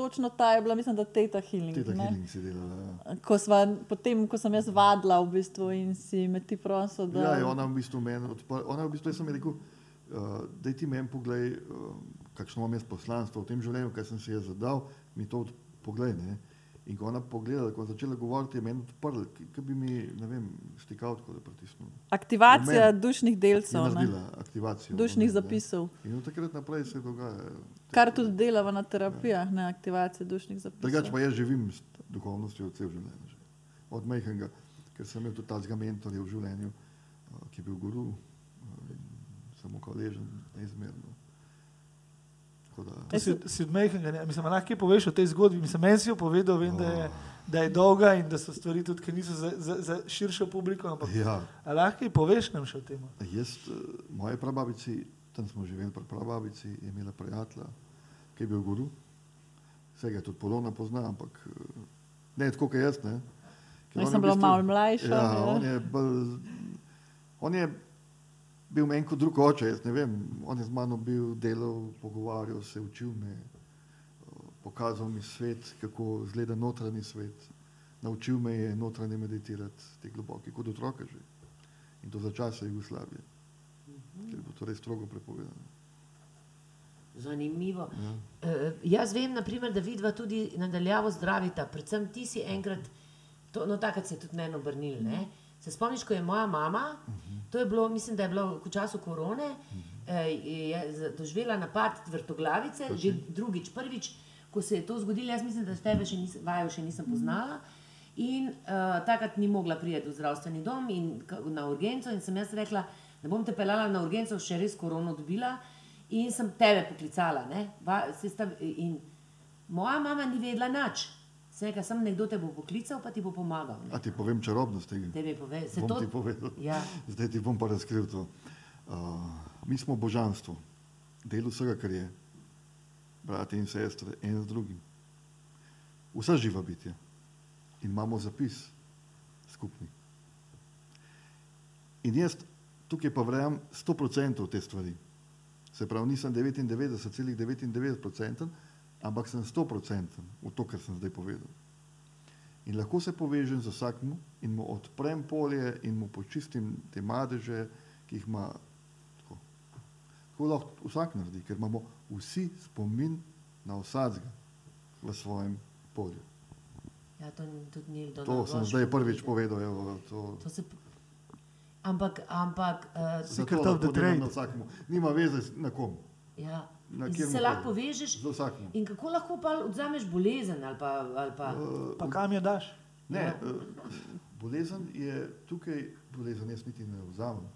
Speaker 4: točno ta je bila, mislim, da Teta Healing.
Speaker 2: Teta
Speaker 4: ne.
Speaker 2: Healing si delala. Ja.
Speaker 4: Ko sva, potem, ko sem jaz vadila v bistvu in si me ti prosil, da.
Speaker 2: Ja, je ona v bistvu meni odprla. Ona v bistvu, jaz sem rekel, uh, da ti meni poglej, uh, kakšno imam jaz poslanstvo v tem življenju, kaj sem si jaz zadal, mi to od- poglej. Ne? In ko ona pogledala, ko je začela govoriti, je meni odprl, ki bi mi, ne vem, stikal tako da pritisnil.
Speaker 4: Aktivacija
Speaker 2: Meni.
Speaker 4: dušnih delcev, ne.
Speaker 2: naredila aktivacijo.
Speaker 4: dušnih
Speaker 2: ne.
Speaker 4: zapisov.
Speaker 2: In od takrat naprej se dogaja.
Speaker 4: Kar tudi delava na terapijah, ne aktivacija dušnih zapisov.
Speaker 2: Drugače pa jaz živim s duhovnostjo cel življenje. Že. Od majhnega, ker sem imel tudi tazga mentorja v življenju, uh, ki je bil guru, in samo hvaležen, neizmerno. Da,
Speaker 1: Si, si od majhnega, ne? mislim, lahko poveš o tej zgodbi. Mislim, meni si jo povedal, vem, da je, da je dolga in da so stvari tudi, ki niso za, za, za širšo publiko. Ampak
Speaker 2: ja,
Speaker 1: a lahko poveš nam še o tem?
Speaker 2: jaz, uh, moje prababici, tam smo živeli pri prababici, je imela prijatelja, ki je bil guru. Vsega tudi Polona pozna, ampak uh, ne tako, kot jaz. Ne. Ker
Speaker 4: Jaz sem bila
Speaker 2: bistvu-
Speaker 4: malo mlajša.
Speaker 2: Ja,
Speaker 4: ne.
Speaker 2: on je, bolj, on je bil meni kot drug oče, jaz ne vem. On je z mano bil, delal, pogovarjal se, učil me, pokazal mi svet, kako izgleda notranji svet. Naučil me je notranje meditirati, te globoke, kot otroka že. In to za časa Jugoslavije, ker je bilo to res strogo prepovedano.
Speaker 3: Zanimivo.
Speaker 2: Ja.
Speaker 3: Uh, jaz vem, naprimer, da vidva tudi nadaljavo zdravita. Predvsem ti si enkrat, to, no takrat se je tudi meni obrnil. Ne? Se spomniš, ko je moja mama, to je bilo, mislim, da je bilo v času korone, eh, je z- doživela napad vrtoglavice, že drugič, prvič, ko se je to zgodilo, jaz mislim, da tebe še nisem, vaju še nisem poznala. In uh, takrat ni mogla priti v zdravstveni dom in na urgenco, in sem jaz rekla, da bom te pelala na urgenco, še res korono dobila. In sem tebe poklicala. ne. Va, sta, in moja mama ni vedela nič. Rekla, sem nekdo te bo poklical, pa ti bo pomagal. Ne.
Speaker 2: A ti povem čarobnost tega?
Speaker 3: Tebi pove, se
Speaker 2: bom
Speaker 3: to,
Speaker 2: ti povedal.
Speaker 3: Ja.
Speaker 2: Zdaj ti bom pa razkril to. Uh, mi smo božanstvo, del vsega, kar je, brati in sestre, en z drugim. Vsa živa bitja. In imamo zapis skupni. In jaz tukaj pa verjamem 100% te stvari. Se pravi, nisem 99,99%, ampak sem 100% v to, kar sem zdaj povedal. In lahko se povežem z vsakim in mu odprem polje in mu počistim te madeže, ki jih ima. Tako, tako lahko vsak naredi, ker imamo vsi spomin na vsakega v svojem polju.
Speaker 3: ja, to tudi ni
Speaker 2: To sem zdaj prvič povedal. Evo, to,
Speaker 3: To se, ampak, ampak, uh,
Speaker 1: Secret
Speaker 2: zato
Speaker 1: of the
Speaker 2: lahko delam
Speaker 1: trade.
Speaker 2: Na vsakemu. Nima veze na kom.
Speaker 3: ja.
Speaker 2: Na
Speaker 3: In
Speaker 2: katerem
Speaker 3: se lahko povežeš.
Speaker 2: Z vsakim.
Speaker 3: In kako lahko pa odzameš bolezen ali pa. Ali pa
Speaker 1: Pa kam jo daš?
Speaker 2: Ne, eh, bolezen je tukaj, bolezen jaz niti ne vzamem.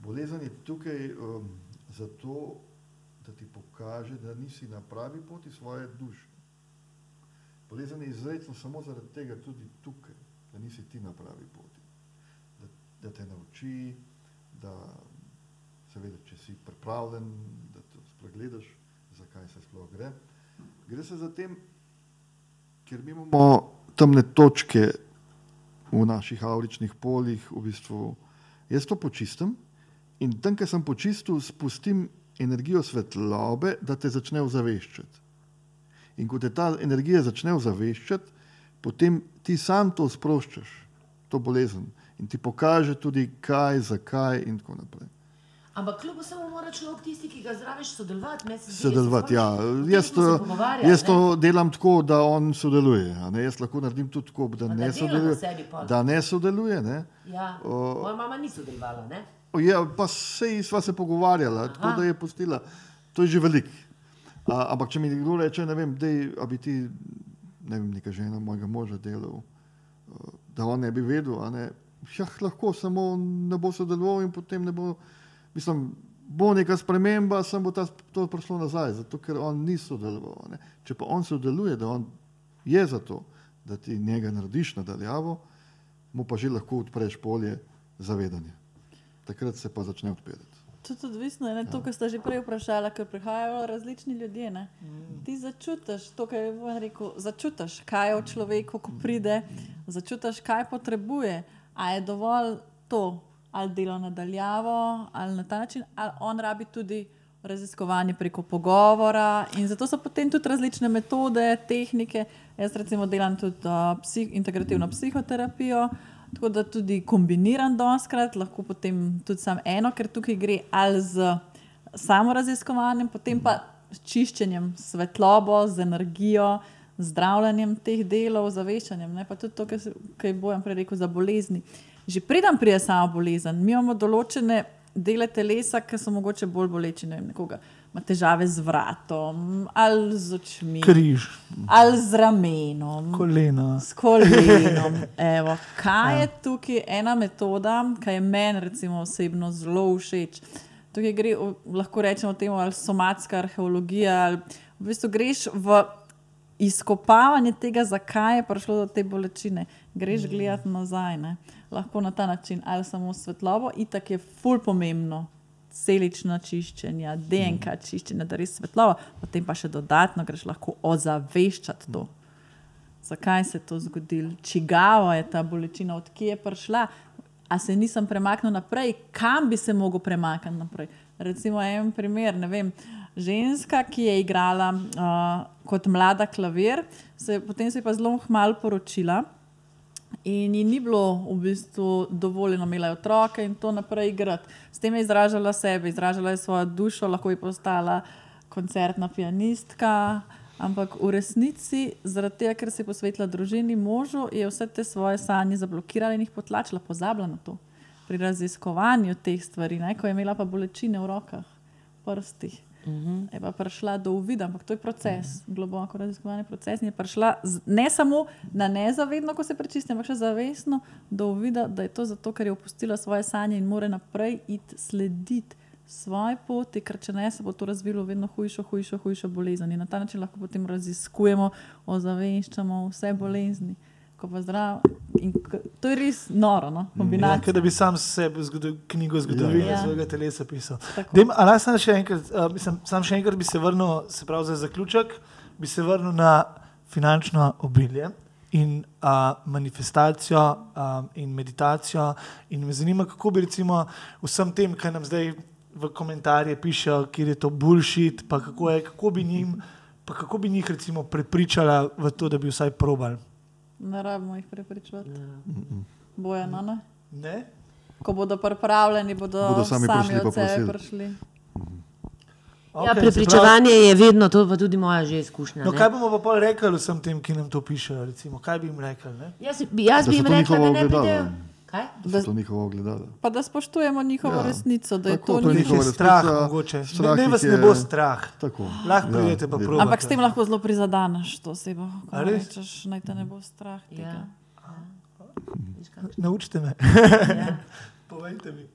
Speaker 2: Bolezen je tukaj um, zato, da ti pokaže, da nisi na pravi poti svoje duše. Bolezen je izrecno samo zaradi tega tudi tukaj, da nisi ti na pravi poti. Da, da te nauči, da seveda, če si pripravljen, spregledaš, zakaj se sploh gre. Gre se za tem, ker mi imamo temne točke v naših avličnih poljih, v bistvu jaz to počistim in tam, kjer sem počistil, spustim energijo svetlobe, da te začne ozaveščati. In ko te ta energija začne ozaveščati, potem ti sam to sproščaš, to bolezen in ti pokaže tudi kaj, zakaj in tako naprej.
Speaker 3: Ampak kljub vsemu mora človek tisti, ki ga zdraviš, sodelovati. zdi,
Speaker 2: Sodelovati, ja.
Speaker 3: tem
Speaker 2: Jaz, to, jaz to delam tako, da on sodeluje. a Ne? Jaz lahko naredim tudi tako, da
Speaker 3: da
Speaker 2: ne
Speaker 3: na
Speaker 2: sodeluje. Da ne sodeluje. Ne?
Speaker 3: Ja,
Speaker 2: O-
Speaker 3: moja mama ni sodelovala. Ne?
Speaker 2: O, Ja, pa sej sva se pogovarjala, Aha. tako da je pustila. To je že velik. A, ampak če mi kdo reče, ne vem, dej, a bi ti, ne vem, neka žena mojega moža delal, eh, da on ne bi vedel, ne, ja, lahko samo ne bo sodeloval in potem ne bo, mislim, bo neka sprememba, sem bo ta, to prišlo nazaj, zato ker on ni sodeloval. Ne. Če pa on sodeluje, da on je za to, da ti njega narediš nadaljavo, mu pa že lahko odpreš polje zavedanje. Takrat se pa začne odpirati.
Speaker 4: Tudi odvisno je ne, to, kar ste že prej vprašali, ker prihajajo različni ljudje. Ne. Ti začutiš to, kar je Vojan rekel. Začutiš, kaj je v človeku, ko pride, začutiš, kaj potrebuje. A je dovolj to, ali delo nadaljavo, ali na ta način, ali on rabi tudi raziskovanje preko pogovora. In zato so potem tudi različne metode, tehnike. Jaz recimo delam tudi uh, psih, integrativno psihoterapijo. Tako da tudi kombiniran doskrat, lahko potem tudi sam eno, ker tukaj gre ali z samo raziskovanjem, potem pa s čiščenjem svetlobo, z energijo, zdravljenjem teh delov, zaveščanjem. Ne? Pa tudi to, kar je Bojan prej rekel za bolezni. Že preden pride sama bolezen, mi imamo določene dele telesa, ki so mogoče bolj boleči. Ne vem, nekoga ima težave z vratom ali z očmi.
Speaker 1: Križ,
Speaker 4: Ali z ramenom,
Speaker 1: kolena.
Speaker 4: s kolenom. Evo, kaj je tukaj ena metoda, ki je meni recimo osebno zelo všeč? Tukaj gre, lahko rečemo temu, ali somatska arheologija, ali v bistvu greš v izkopavanje tega, zakaj je prišlo do te bolečine. Greš gledati nazaj, ne? lahko na ta način, ali samo svetlobo, itak je ful pomembno. Celična čiščenja, DNK čiščenja, da res svetloba, potem pa še dodatno greš lahko ozaveščati to. Zakaj se je to zgodilo, čigava je ta bolečina, odkje je prišla, a se nisem premaknil naprej, kam bi se lahko premaknil naprej. Recimo en primer, ne vem. Ženska, ki je igrala uh, kot mlada klavir, se, potem se je pa zelo malo poročila in ji ni bilo v bistvu dovoljeno, imela je otroke in to naprej igrati. S tem je izražala sebe, izražala je svojo dušo, lahko bi postala koncertna pianistka. Ampak v resnici, zaradi tega, ker se je posvetila družini, možu, je vse te svoje sanje zablokirala in jih potlačila, pozabila na to. Pri raziskovanju teh stvari, ne, ko je imela pa bolečine v rokah, prstih.
Speaker 3: Mhm.
Speaker 4: Je pa prišla do uvida, ampak to je proces, globoko raziskovanje proces. In je prišla z, ne samo na nezavedno, ko se prečisti, ampak še zavestno do uvida, da je to zato, ker je opustila svoje sanje in more naprej iti slediti svoje poti, ker če ne, se bo to razvilo v vedno hujšo, hujšo, hujšo bolezen. In na ta način lahko potem raziskujemo, ozaveščamo vse bolezni. Ko pa zdrav, in to je res noro, no?
Speaker 1: Ja,
Speaker 4: kombinacija.
Speaker 1: kot da bi sam sebi zgodil, knjigo zgodovine
Speaker 4: Ja.
Speaker 1: ja. svojega telesa pisal.
Speaker 4: Tako.
Speaker 1: Dejm, a naj sam še enkrat, uh, mislim, sam še enkrat bi se vrnil, se pravi za zaključek, bi se vrnil na finančno obilje in uh, manifestacijo um, in meditacijo. In me zanima, kako bi recimo vsem tem, kar nam zdaj v komentarje pišejo, kjer je to bullshit, pa kako, je, kako bi njim. Pa kako bi njih recimo prepričala v to, da bi vsaj probali?
Speaker 4: Ne rabimo jih prepričevati.
Speaker 3: Ja.
Speaker 4: Boja, no, ne?
Speaker 1: Ne?
Speaker 4: Ko bodo pripravljeni, bodo,
Speaker 2: Bodo sami
Speaker 4: sami,
Speaker 2: prišli pa
Speaker 4: od sebe prišli.
Speaker 1: Okay,
Speaker 3: Ja,
Speaker 1: se
Speaker 3: prepričevanje je vedno, to pa tudi moja že izkušnja.
Speaker 1: No,
Speaker 3: ne.
Speaker 1: kaj bomo pa pol rekli vsem tem, ki nam to pišejo? Recimo? Kaj bi jim rekli? Ne?
Speaker 3: Jaz, bi- jaz bi jim rekla, da ne pridejo. Kaj?
Speaker 2: Da so to njihova ogledala.
Speaker 4: Pa da spoštujemo njihovo
Speaker 2: Ja.
Speaker 4: ja. resnico, da je
Speaker 2: Tako,
Speaker 4: to
Speaker 2: to je
Speaker 1: Njih
Speaker 4: njihovo.
Speaker 2: njihova
Speaker 1: je strah, mogoče. Ne,
Speaker 2: strah
Speaker 1: ne
Speaker 2: jih
Speaker 1: vas ne
Speaker 2: je-
Speaker 1: bo strah.
Speaker 2: Tako.
Speaker 1: Lahko pridete pa
Speaker 2: res.
Speaker 1: probati.
Speaker 4: Ampak s tem lahko zelo prizadaneš to osebo. Rečeš, naj te ne bo strah.
Speaker 3: Ja.
Speaker 4: tega.
Speaker 3: Viš kaj?
Speaker 1: Naučite me.
Speaker 3: Ja.
Speaker 1: Povejte mi.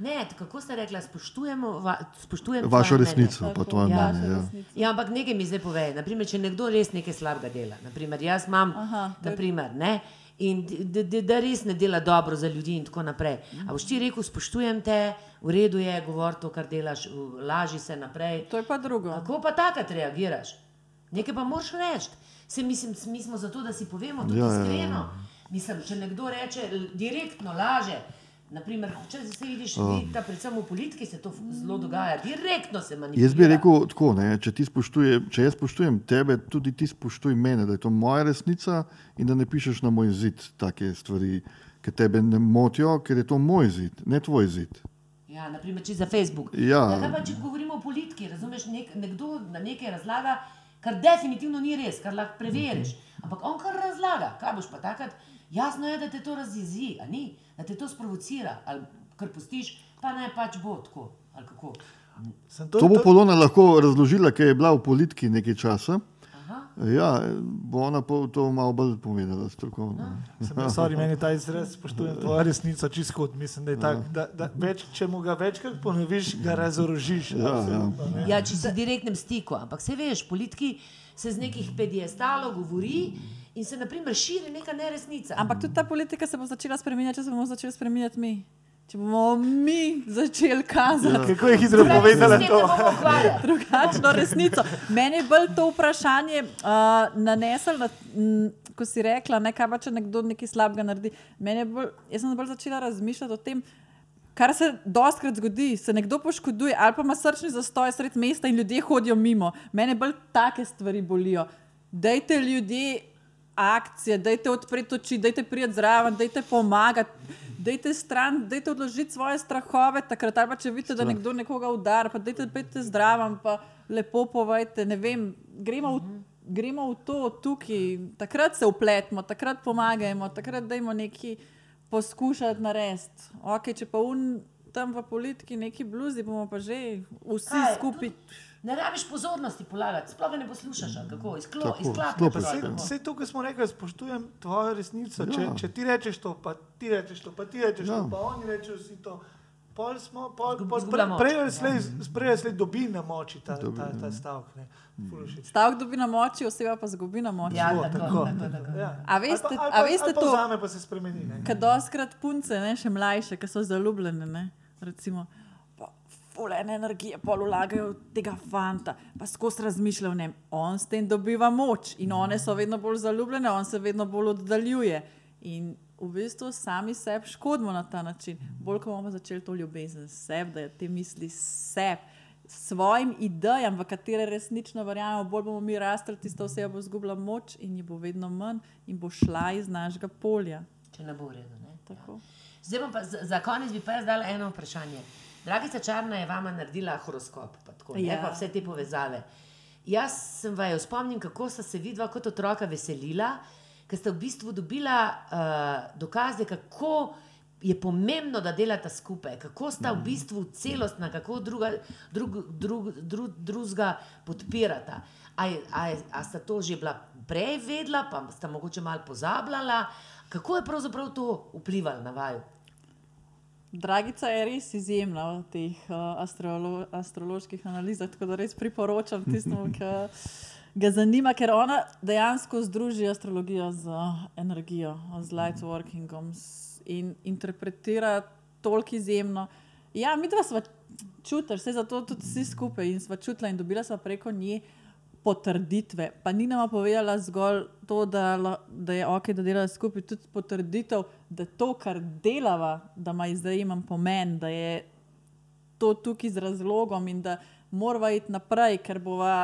Speaker 3: Ne, kako ste rekli, spoštujemo, va, spoštujem
Speaker 2: Vašo resnico,
Speaker 3: mnenje.
Speaker 2: pa tvoje
Speaker 3: Ja.
Speaker 2: mnenje. Ja.
Speaker 4: resnica.
Speaker 3: Ja, ampak nekaj mi zdaj pove. Naprimer, če nekdo res nekaj slabega dela, naprimer, jaz imam,
Speaker 4: Aha, to
Speaker 3: naprimer, ne, in da, da, da res ne dela dobro za ljudi, in tako naprej. A boš ti rekel, spoštujem te, v redu je, govori to, kar delaš, laži se naprej.
Speaker 4: To je pa drugo.
Speaker 3: Kako pa takrat reagiraš? Nekaj pa moraš reči. Se mislim, mi smo zato, da si povemo tudi
Speaker 2: Ja,
Speaker 3: ja,
Speaker 2: ja, ja.
Speaker 3: iskreno. Mislim, če nekdo reče, direktno laže. Naprimer, če se vidiš, vidite, predvsem v politiki se to zelo dogaja, direktno se manipulira.
Speaker 2: Jaz bi rekel tako, ne, če, spoštuje, če jaz spoštujem tebe, tudi ti spoštuj mene, da je to moja resnica in da ne pišeš na moj zid take stvari, ki tebe ne motijo, ker je to moj zid, ne tvoj zid.
Speaker 3: Ja, naprimer, če za Facebook.
Speaker 2: Ja.
Speaker 3: Ja, pa, če govorimo o politiki, razumeš, nek, nekdo na nekaj razlaga, kar definitivno ni res, kar lahko preveriš. Ampak on kar razlaga, kaj boš pa takrat. Jasno je, da te to razjezi, a ni, da te to sprovocira, ali kar pustiš, pa naj pač bo tako. ali kako.
Speaker 1: Sem
Speaker 2: To bo Polona lahko razložila, ker je bila v politiki nekaj časa. Ja, bo ona pa to malo bolj povedala strokovno.
Speaker 1: Sem, sorry, meni ta izraz, spoštujem tvojo resnico, čisto kot mislim, da je tak, da, da več, če mu ga večkrat ponoviš, ga razorožiš.
Speaker 2: Ja, ja.
Speaker 3: Ja, če si v direktnem stiku, ampak se veš, politiki se z nekih pediestalov govori in se naprimer širi neka neresnica.
Speaker 4: Ampak tudi ta politika se bo začela spremenjati, če se bomo začeli spremenjati mi. če bomo mi začeli kazati
Speaker 1: Kako je hitro povedala to?
Speaker 4: drugačno resnico. Meni je bolj to vprašanje uh, naneslo, na, m, ko si rekla, ne, kaj pa če nekdo nekaj slabega naredi. Bolj, jaz sem bolj začela razmišljati o tem. Kar se dostakrat zgodi, se nekdo poškoduje, ali pa ima srčni zastoj sred mesta in ljudje hodijo mimo. Mene bolj take stvari bolijo. Dajte ljudje akcije, dajte odpreti oči, dajte prijeti zraven, dajte pomagati. Dajte stran, dajte odložiti svoje strahove, takrat ali pa če vidite, da nekdo nekoga udara, pa dajte pejte zdraven, pa lepo povejte, ne vem, gremo v, gremo v to tukaj, takrat se upletemo, takrat pomagajmo, takrat dajmo nekaj poskušati narediti. Ok, če pa un tam v politiki neki bluzi, bomo pa že vsi
Speaker 3: Kaj,
Speaker 4: skupaj.
Speaker 3: Ne rabiš pozornosti polagati, sploh ne poslušaš, kako izklo,
Speaker 2: Tako,
Speaker 3: pa
Speaker 1: Vse, vse to, kar smo rekli, spoštujem tvojo resnico. Če,
Speaker 2: Ja.
Speaker 1: če ti rečeš to, pa ti rečeš to, pa ti rečeš
Speaker 2: Ja.
Speaker 1: to, pa oni rečejo vsi to. Pol smo, pol, pol,
Speaker 3: moč.
Speaker 1: prej ali slej, dobi na moči ta,
Speaker 2: Dobi,
Speaker 1: ta,
Speaker 2: ja.
Speaker 1: ta stavek. ne. Všeč.
Speaker 4: Stavek dobi na moči, oseba pa zgubi na moči.
Speaker 3: Ja,
Speaker 1: Tako,
Speaker 3: tako,
Speaker 1: tako,
Speaker 3: tako, tako.
Speaker 1: Ja.
Speaker 4: A veste-
Speaker 1: ali pa, ali
Speaker 4: a
Speaker 1: pa,
Speaker 4: veste
Speaker 1: ali pa
Speaker 4: to?
Speaker 1: Vzame pa se spremeni. ne.
Speaker 4: Ker doskrat punce, ne, še mlajše, ki so zaljubljene, ne, recimo, fulene energije, pol vlagajo v tega fanta, pa skozi razmišljajo o njem. On s tem dobiva moč in one so vedno bolj zaljubljene, on se vedno bolj oddaljuje. In v bistvu sami sebi škodimo na ta način. Bolj, ko bomo začeli to ljubezen sebi, da je te misli sebi. Svojim idejam, v katere resnično verjamemo, bolj bomo mi rastli, tista oseba bo izgubila moč in ji bo vedno manj in bo šla iz našega polja.
Speaker 3: Če ne bo v redu. Ne?
Speaker 4: Tako.
Speaker 3: Zdaj bom pa za, za konec bi pa jaz dala eno vprašanje. Dragica Čarna je vama naredila horoskop, pa, tako, ja.
Speaker 4: Ja.
Speaker 3: pa vse te povezave. Jaz sem vaju spomnim, kako sta se vidva kot otroka veselila, ker ste v bistvu dobila uh, dokaze, kako je pomembno, da delata skupaj, kako sta v bistvu celostna, kako druga, drug, drug, drug, drugega podpirata. A, a, a sta to že bila prej vedela, pa sta mogoče malo pozabljala, kako je pravzaprav to vplivalo na vaju?
Speaker 4: Dragica je res izjemna v teh uh, astrolo astroloških analizah, tako da res priporočam tistemu, ki ga zanima, ker ona dejansko združi astrologijo z energijo, z light workingom in interpretira toliko izjemno. Ja, mi dva smo čutili, vse zato tudi vsi skupaj in sva čutila in dobila sva preko nje potrditve. Pa ni nama povedala zgolj to, da, da je ok, da delajo skupaj, tudi potrditev, da to, kar delava, da ima zdaj imam pomen, da je to tukaj z razlogom in da morava iti naprej, ker bova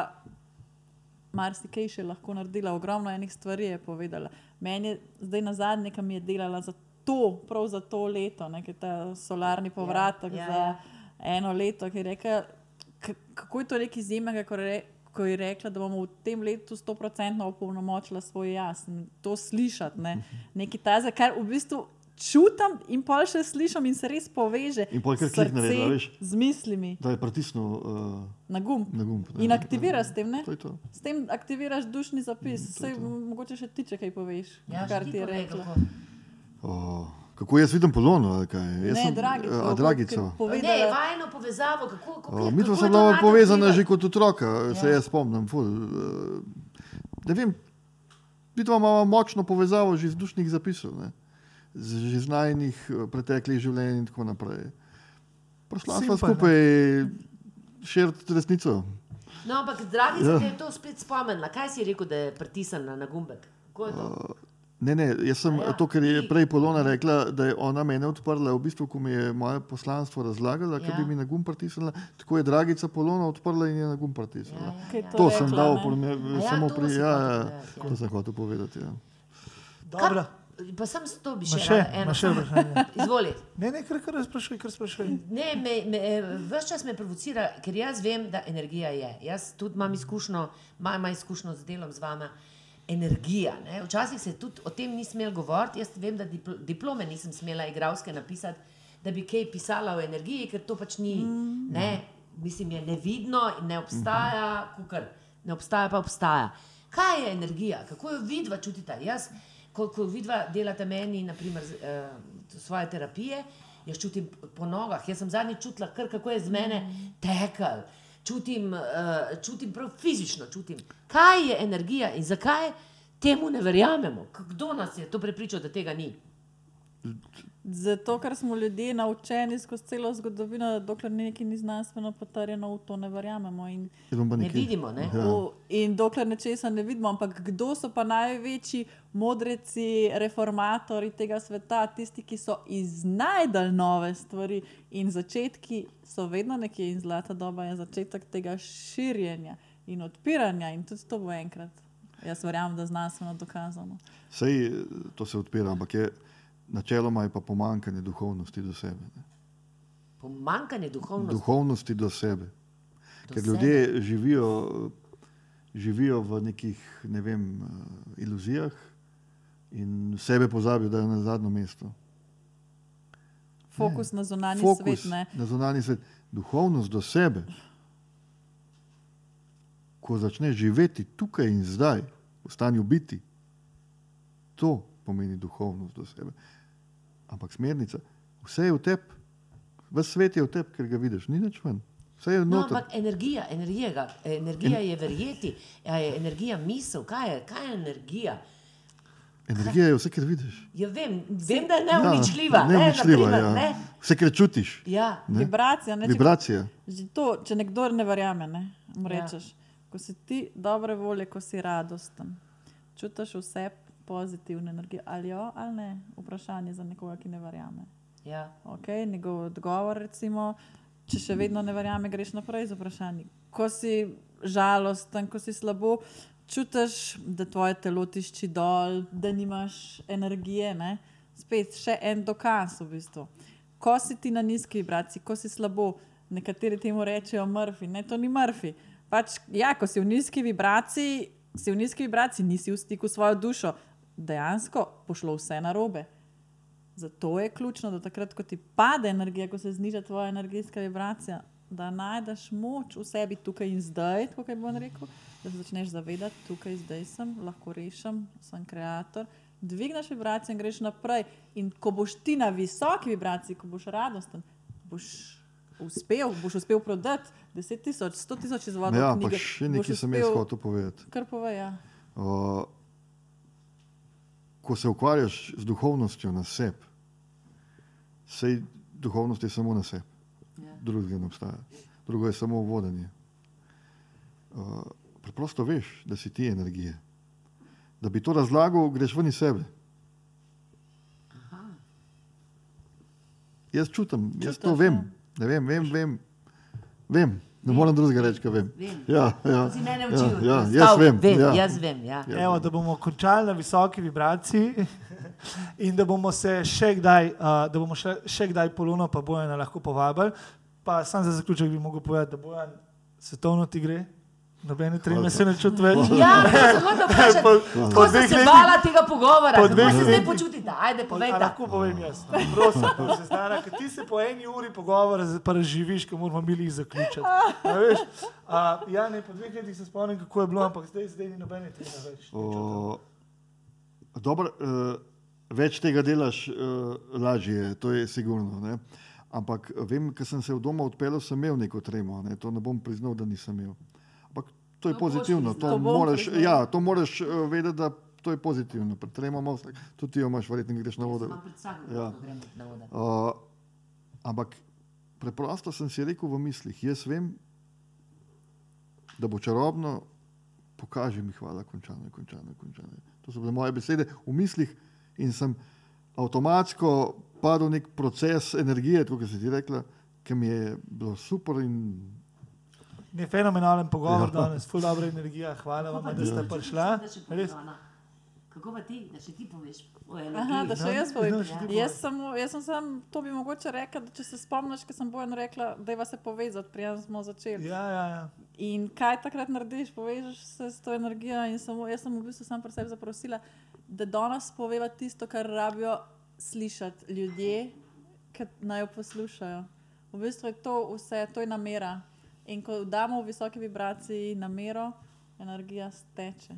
Speaker 4: marsikaj še lahko naredila. Ogromno enih stvari je povedala. Meni je zdaj na zadnje, ki mi je delala za to, prav za to leto, ne, ker je ta solarni povratek
Speaker 3: ja,
Speaker 4: ja, za
Speaker 3: ja.
Speaker 4: eno leto, ki je rekla, k- kako je to nekaj izjemnega, ko, re, ko je rekla, da bomo v tem letu 100% opolnomočila svoj jaz. To slišati, ne, nekaj tazga, kar v bistvu. Čutim in pa še slišim, in se res poveže
Speaker 2: In pol kar klik
Speaker 4: srce
Speaker 2: naredila, veš.
Speaker 4: z mislimi
Speaker 2: Da je pritisnil uh,
Speaker 4: na gumb.
Speaker 2: na gumb. ne.
Speaker 4: In aktivira s tem, ne?
Speaker 2: To je to.
Speaker 4: S tem aktiviraš dušni zapis. Sej, mogoče še ti, če kaj poveš,
Speaker 3: Ja,
Speaker 4: kar ti je
Speaker 3: povej,
Speaker 4: rekla.
Speaker 3: kako.
Speaker 2: Oh, kako jaz vidim polono,
Speaker 4: Ne,
Speaker 2: sem,
Speaker 4: dragico.
Speaker 2: a, dragico.
Speaker 3: Ne,
Speaker 4: Povedala,
Speaker 3: vajno povezavo, kako, kako,
Speaker 2: Mi smo se bila povezana že kot otroka, ja. se
Speaker 3: Ja.
Speaker 2: jaz spomnim. Ful, uh, ne vem, vidva imamo močno povezavo že iz dušnih zapisov, ne? z, že iz najnih eh, preteklih življenj in tako naprej. Prišla sva skupaj širiti resnico.
Speaker 3: No, ampak, dragi,
Speaker 2: Ja.
Speaker 3: ja. te je to spet spomnila. Kaj si rekel, da je pritisnjena na gumbek? To?
Speaker 2: Ne, ne, jaz sem
Speaker 3: A
Speaker 2: ja,
Speaker 3: ja,
Speaker 2: to, kar je prej Polona rekla, da je ona mene odprla, v bistvu, ko mi je moje poslanstvo razlagala, ja.
Speaker 3: Ja.
Speaker 2: ki bi mi na gum pritisnila, tako je Dragica Polona odprla in je na gum
Speaker 3: Ja,
Speaker 2: pritisnila.
Speaker 3: ja, ja.
Speaker 4: to
Speaker 2: To
Speaker 4: rekla,
Speaker 2: sem dal primer,
Speaker 3: A ja,
Speaker 2: samo pri. Ja, ja,
Speaker 3: povedati, ja.
Speaker 2: to sem hotel povedati. Ja.
Speaker 1: Dobro,
Speaker 3: Pa sem s to bi še
Speaker 1: še,
Speaker 3: eno.
Speaker 1: še vprašanje.
Speaker 3: Izvoli.
Speaker 1: Ne, ne, kar, kar sprašuj, kar sprašuj.
Speaker 3: Ne, me, me, vse čas me provocira, ker jaz vem, da energija je. Jaz tudi imam izkušnjo, imam izkušnjo z delom z vama. Energija. Ne? Včasih se tudi o tem ni smel govoriti. Jaz vem, da dipl diplome nisem smela igralske napisati, da bi kaj pisala o energiji, ker to pač ni. Ne? Mislim, je nevidno in ne obstaja, kukar. ne obstaja, pa obstaja. Kaj je energija, kako jo vidva čutite? Jaz, ko, ko vidva delate meni, naprimer, eh, svoje terapije, jaz čutim po nogah. Jaz sem zadnji čutila, kar kako je z mene tekel. Čutim, uh, čutim prav fizično, čutim. Kaj je energija in zakaj temu ne verjamemo? Kdo nas je to prepričal, da tega ni?
Speaker 4: Zato, ker smo ljudje naučeni skozi celo zgodovino, da dokler nekaj ni znanstveno potrjeno, v to ne verjamemo. In,
Speaker 3: Ne vidimo, ne?
Speaker 2: Ja.
Speaker 4: v, in dokler nečesa ne vidimo, ampak kdo so pa največji modreci, reformatori tega sveta, tisti, ki so iznajdali nove stvari in začetki so vedno nekje in zlata doba je začetek tega širjenja in odpiranja in tudi to bo enkrat. Jaz verjamem, da znanstveno dokazano.
Speaker 2: Sej eh, to se odpira, ampak je, načeloma je pa pomankanje duhovnosti do sebe. Ne?
Speaker 3: Pomankanje duhovnosti.
Speaker 2: Duhovnosti do sebe.
Speaker 3: Do
Speaker 2: Ker
Speaker 3: sebe.
Speaker 2: ljudje živijo, živijo v nekih ne vem, eh, iluzijah in sebe pozabijo, da je na zadnjem mestu.
Speaker 4: Fokus na zunanji
Speaker 2: Fokus
Speaker 4: svet. Ne?
Speaker 2: na zunanji svet, duhovnost do sebe. Ko začneš živeti tukaj in zdaj, v stanju biti, to pomeni duhovnost do sebe. Ampak smernica, vse je v tebi, vse svet je v tebi, ker ga vidiš, ni nič ven. Vse je
Speaker 3: No, ampak energija, energija, ga- energija je verjeti, a je energija misel, kaj je, kaj je energija?
Speaker 2: Energija je vse, kar vidiš.
Speaker 3: Ja, vem, vem, da je neuničljiva.
Speaker 2: Ja,
Speaker 3: ne,
Speaker 2: neuničljiva,
Speaker 3: naprimer,
Speaker 2: ja.
Speaker 3: ne.
Speaker 2: Vse, kar čutiš.
Speaker 3: Ja,
Speaker 2: Ne?
Speaker 4: Vibracija. Ne? Če,
Speaker 2: Vibracija.
Speaker 4: že to, če nekdo ne verjame, ne? mu
Speaker 3: Ja.
Speaker 4: rečeš, ko si ti dobre volje, ko si radosten, čutiš vse pozitivne energije, ali jo ali ne, vprašanje za nekoga, ki ne verjame.
Speaker 3: ja.
Speaker 4: Okay, njegov odgovor, recimo, če še vedno ne verjame, greš naprej z vprašanjem. Ko si žalosten, ko si slabo, čutiš, da tvoje telo tišči dol, da nimaš energije. Ne? Spet še en dokaz v bistvu. Ko si ti na nizki vibraciji, ko si slabo, nekateri temu rečejo mrfi, ne, to ni mrfi. Pač, ja, ko si v nizki vibraciji, si v nizki vibraciji, nisi v stiku s svojo dušo, dejansko pošlo vse narobe. Zato je ključno, da takrat, ko ti pade energija, ko se zniža tvoja energetska vibracija, da najdeš moč v sebi tukaj in zdaj, kot je Bon rekel, da se začneš zavedati, tukaj zdaj sem, lahko rešim, sem ustvarjalec. Dvigneš vibracijo in greš naprej. In ko boš ti na visoki vibraciji, ko boš radosten, boš uspel, boš uspel prodati 10 tisoč, 100 tisoč izvodov.
Speaker 2: Ja, pa
Speaker 4: knjige,
Speaker 2: še
Speaker 4: boš
Speaker 2: nekaj sem jaz hotel povedati.
Speaker 4: Kar pove, ja.
Speaker 2: Uh, ko se ukvarjaš z duhovnostjo na sebi, sej duhovnost je samo na sebi,
Speaker 3: Ja.
Speaker 2: drugega ne obstaja, drugo je samo vodenje. Uh, preprosto veš, da si ti energije. Da bi to razlagal, greš ven iz sebe. Jaz čutim, jaz to vem.
Speaker 4: ja.
Speaker 2: Ne vem, vem, vem. vem. Ne morem drugega reči, kaj vem.
Speaker 3: Vem.
Speaker 2: Ja, ja,
Speaker 3: si mene
Speaker 2: ja,
Speaker 3: učil.
Speaker 2: ja,
Speaker 3: Stav,
Speaker 2: jaz vem.
Speaker 3: vem
Speaker 2: ja.
Speaker 3: Jaz vem, ja.
Speaker 2: Ja.
Speaker 1: Evo, da bomo končali na visoki vibraciji in da bomo se še kdaj, uh, da bomo še, še kdaj poluno pa bojena lahko povabili. Pa sam za zaključek bi mogel povedati, da bojan svetovno ti gre, nobene treme se ne čuti več.
Speaker 3: Ja, samo da vprašam, kako sem se bala tega pogovora,
Speaker 1: po
Speaker 3: kako
Speaker 1: dveh
Speaker 3: se zdaj
Speaker 1: letih-
Speaker 3: počutite, ajde,
Speaker 1: A
Speaker 3: povejte.
Speaker 1: lahko povem jaz, no, prosim, to se stara, ker ti se po eni uri pogovora pa razživiš, ko moramo mi jih zaključiti. A veš? A, ja, ne, po dveh letih se spomnim, kako je bilo, ampak zdaj, zdaj ni nobene treme več.
Speaker 2: O, dobro, uh, več tega delaš, uh, lažje je, to je sigurno. Ne? Ampak vem, ker sem se v doma odpeljal, sem imel neko tremo, ne? to ne bom priznal, da nisem imel. Ampak to je
Speaker 3: To boš
Speaker 2: pozitivno, to moraš, ja, to moraš uh, vedeti, da to je pozitivno. Pred tremo imaš, tudi ti jo imaš, verjetno greš na vodo. Ja. Uh, ampak preprosto sem si rekel v mislih, jaz vem, da bo čarobno, pokaži mi, hvala, končano je, končano je, končano je. To so bile moje besede v mislih in sem avtomatsko padel v nek proces energije, kot si ti rekla, ki mi je bilo super in
Speaker 1: Je fenomenalen pogovor
Speaker 2: Ja.
Speaker 1: danes, full dobra energija, hvala vam, da ste prišla.
Speaker 3: Kako pa ti, da še ti poveš
Speaker 4: Aha, da še jaz povem.
Speaker 1: No, še
Speaker 4: Jaz sem, jaz sem sam, to bi mogoče rekla, da če se spomniš, ker sem bojen rekla, da je se povezati, prijazno smo začeli.
Speaker 1: Ja, ja, ja.
Speaker 4: In kaj takrat narediš, povežeš se s to energijo. In samo, jaz sem v bistvu sam pri sebi zaprosila, da danes poveva tisto, kar rabijo slišati ljudje, ki naj jo poslušajo. V bistvu je to vse, to je namera. In ko damo v visoki vibraciji namero, energija steče.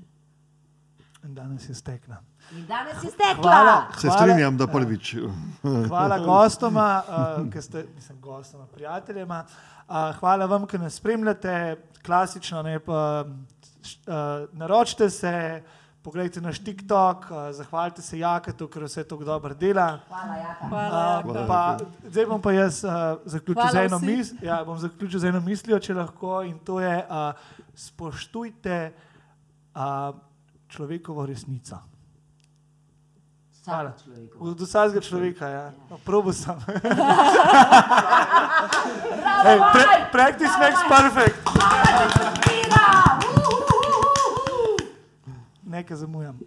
Speaker 1: In danes je stekla.
Speaker 3: In danes je stekla.
Speaker 1: Hvala.
Speaker 2: se strinjam, da prvič.
Speaker 1: Hvala gostoma, uh, ki ste, mislim, gostoma, prijateljema. Uh, hvala vam, ki nas spremljate, klasično. Ne, pa, uh, naročite se, poglejte naš TikTok, uh, zahvalite se Jaketu, ker vse to dobro dela.
Speaker 3: Hvala, Jaka.
Speaker 4: Hvala.
Speaker 1: Uh,
Speaker 4: Jaka.
Speaker 1: pa, zdaj bom pa jaz uh, zaključil
Speaker 4: Hvala
Speaker 1: z eno, mis, ja, bom zaključil z eno mislijo, če lahko, in to je, uh, spoštujte uh, človekovo resnico. Hvala. Od vsakega človeka, ja. No, probo sem. Pre,
Speaker 3: Maj!
Speaker 1: practice makes perfect.
Speaker 3: Hvala!
Speaker 1: Nekaj zamujam.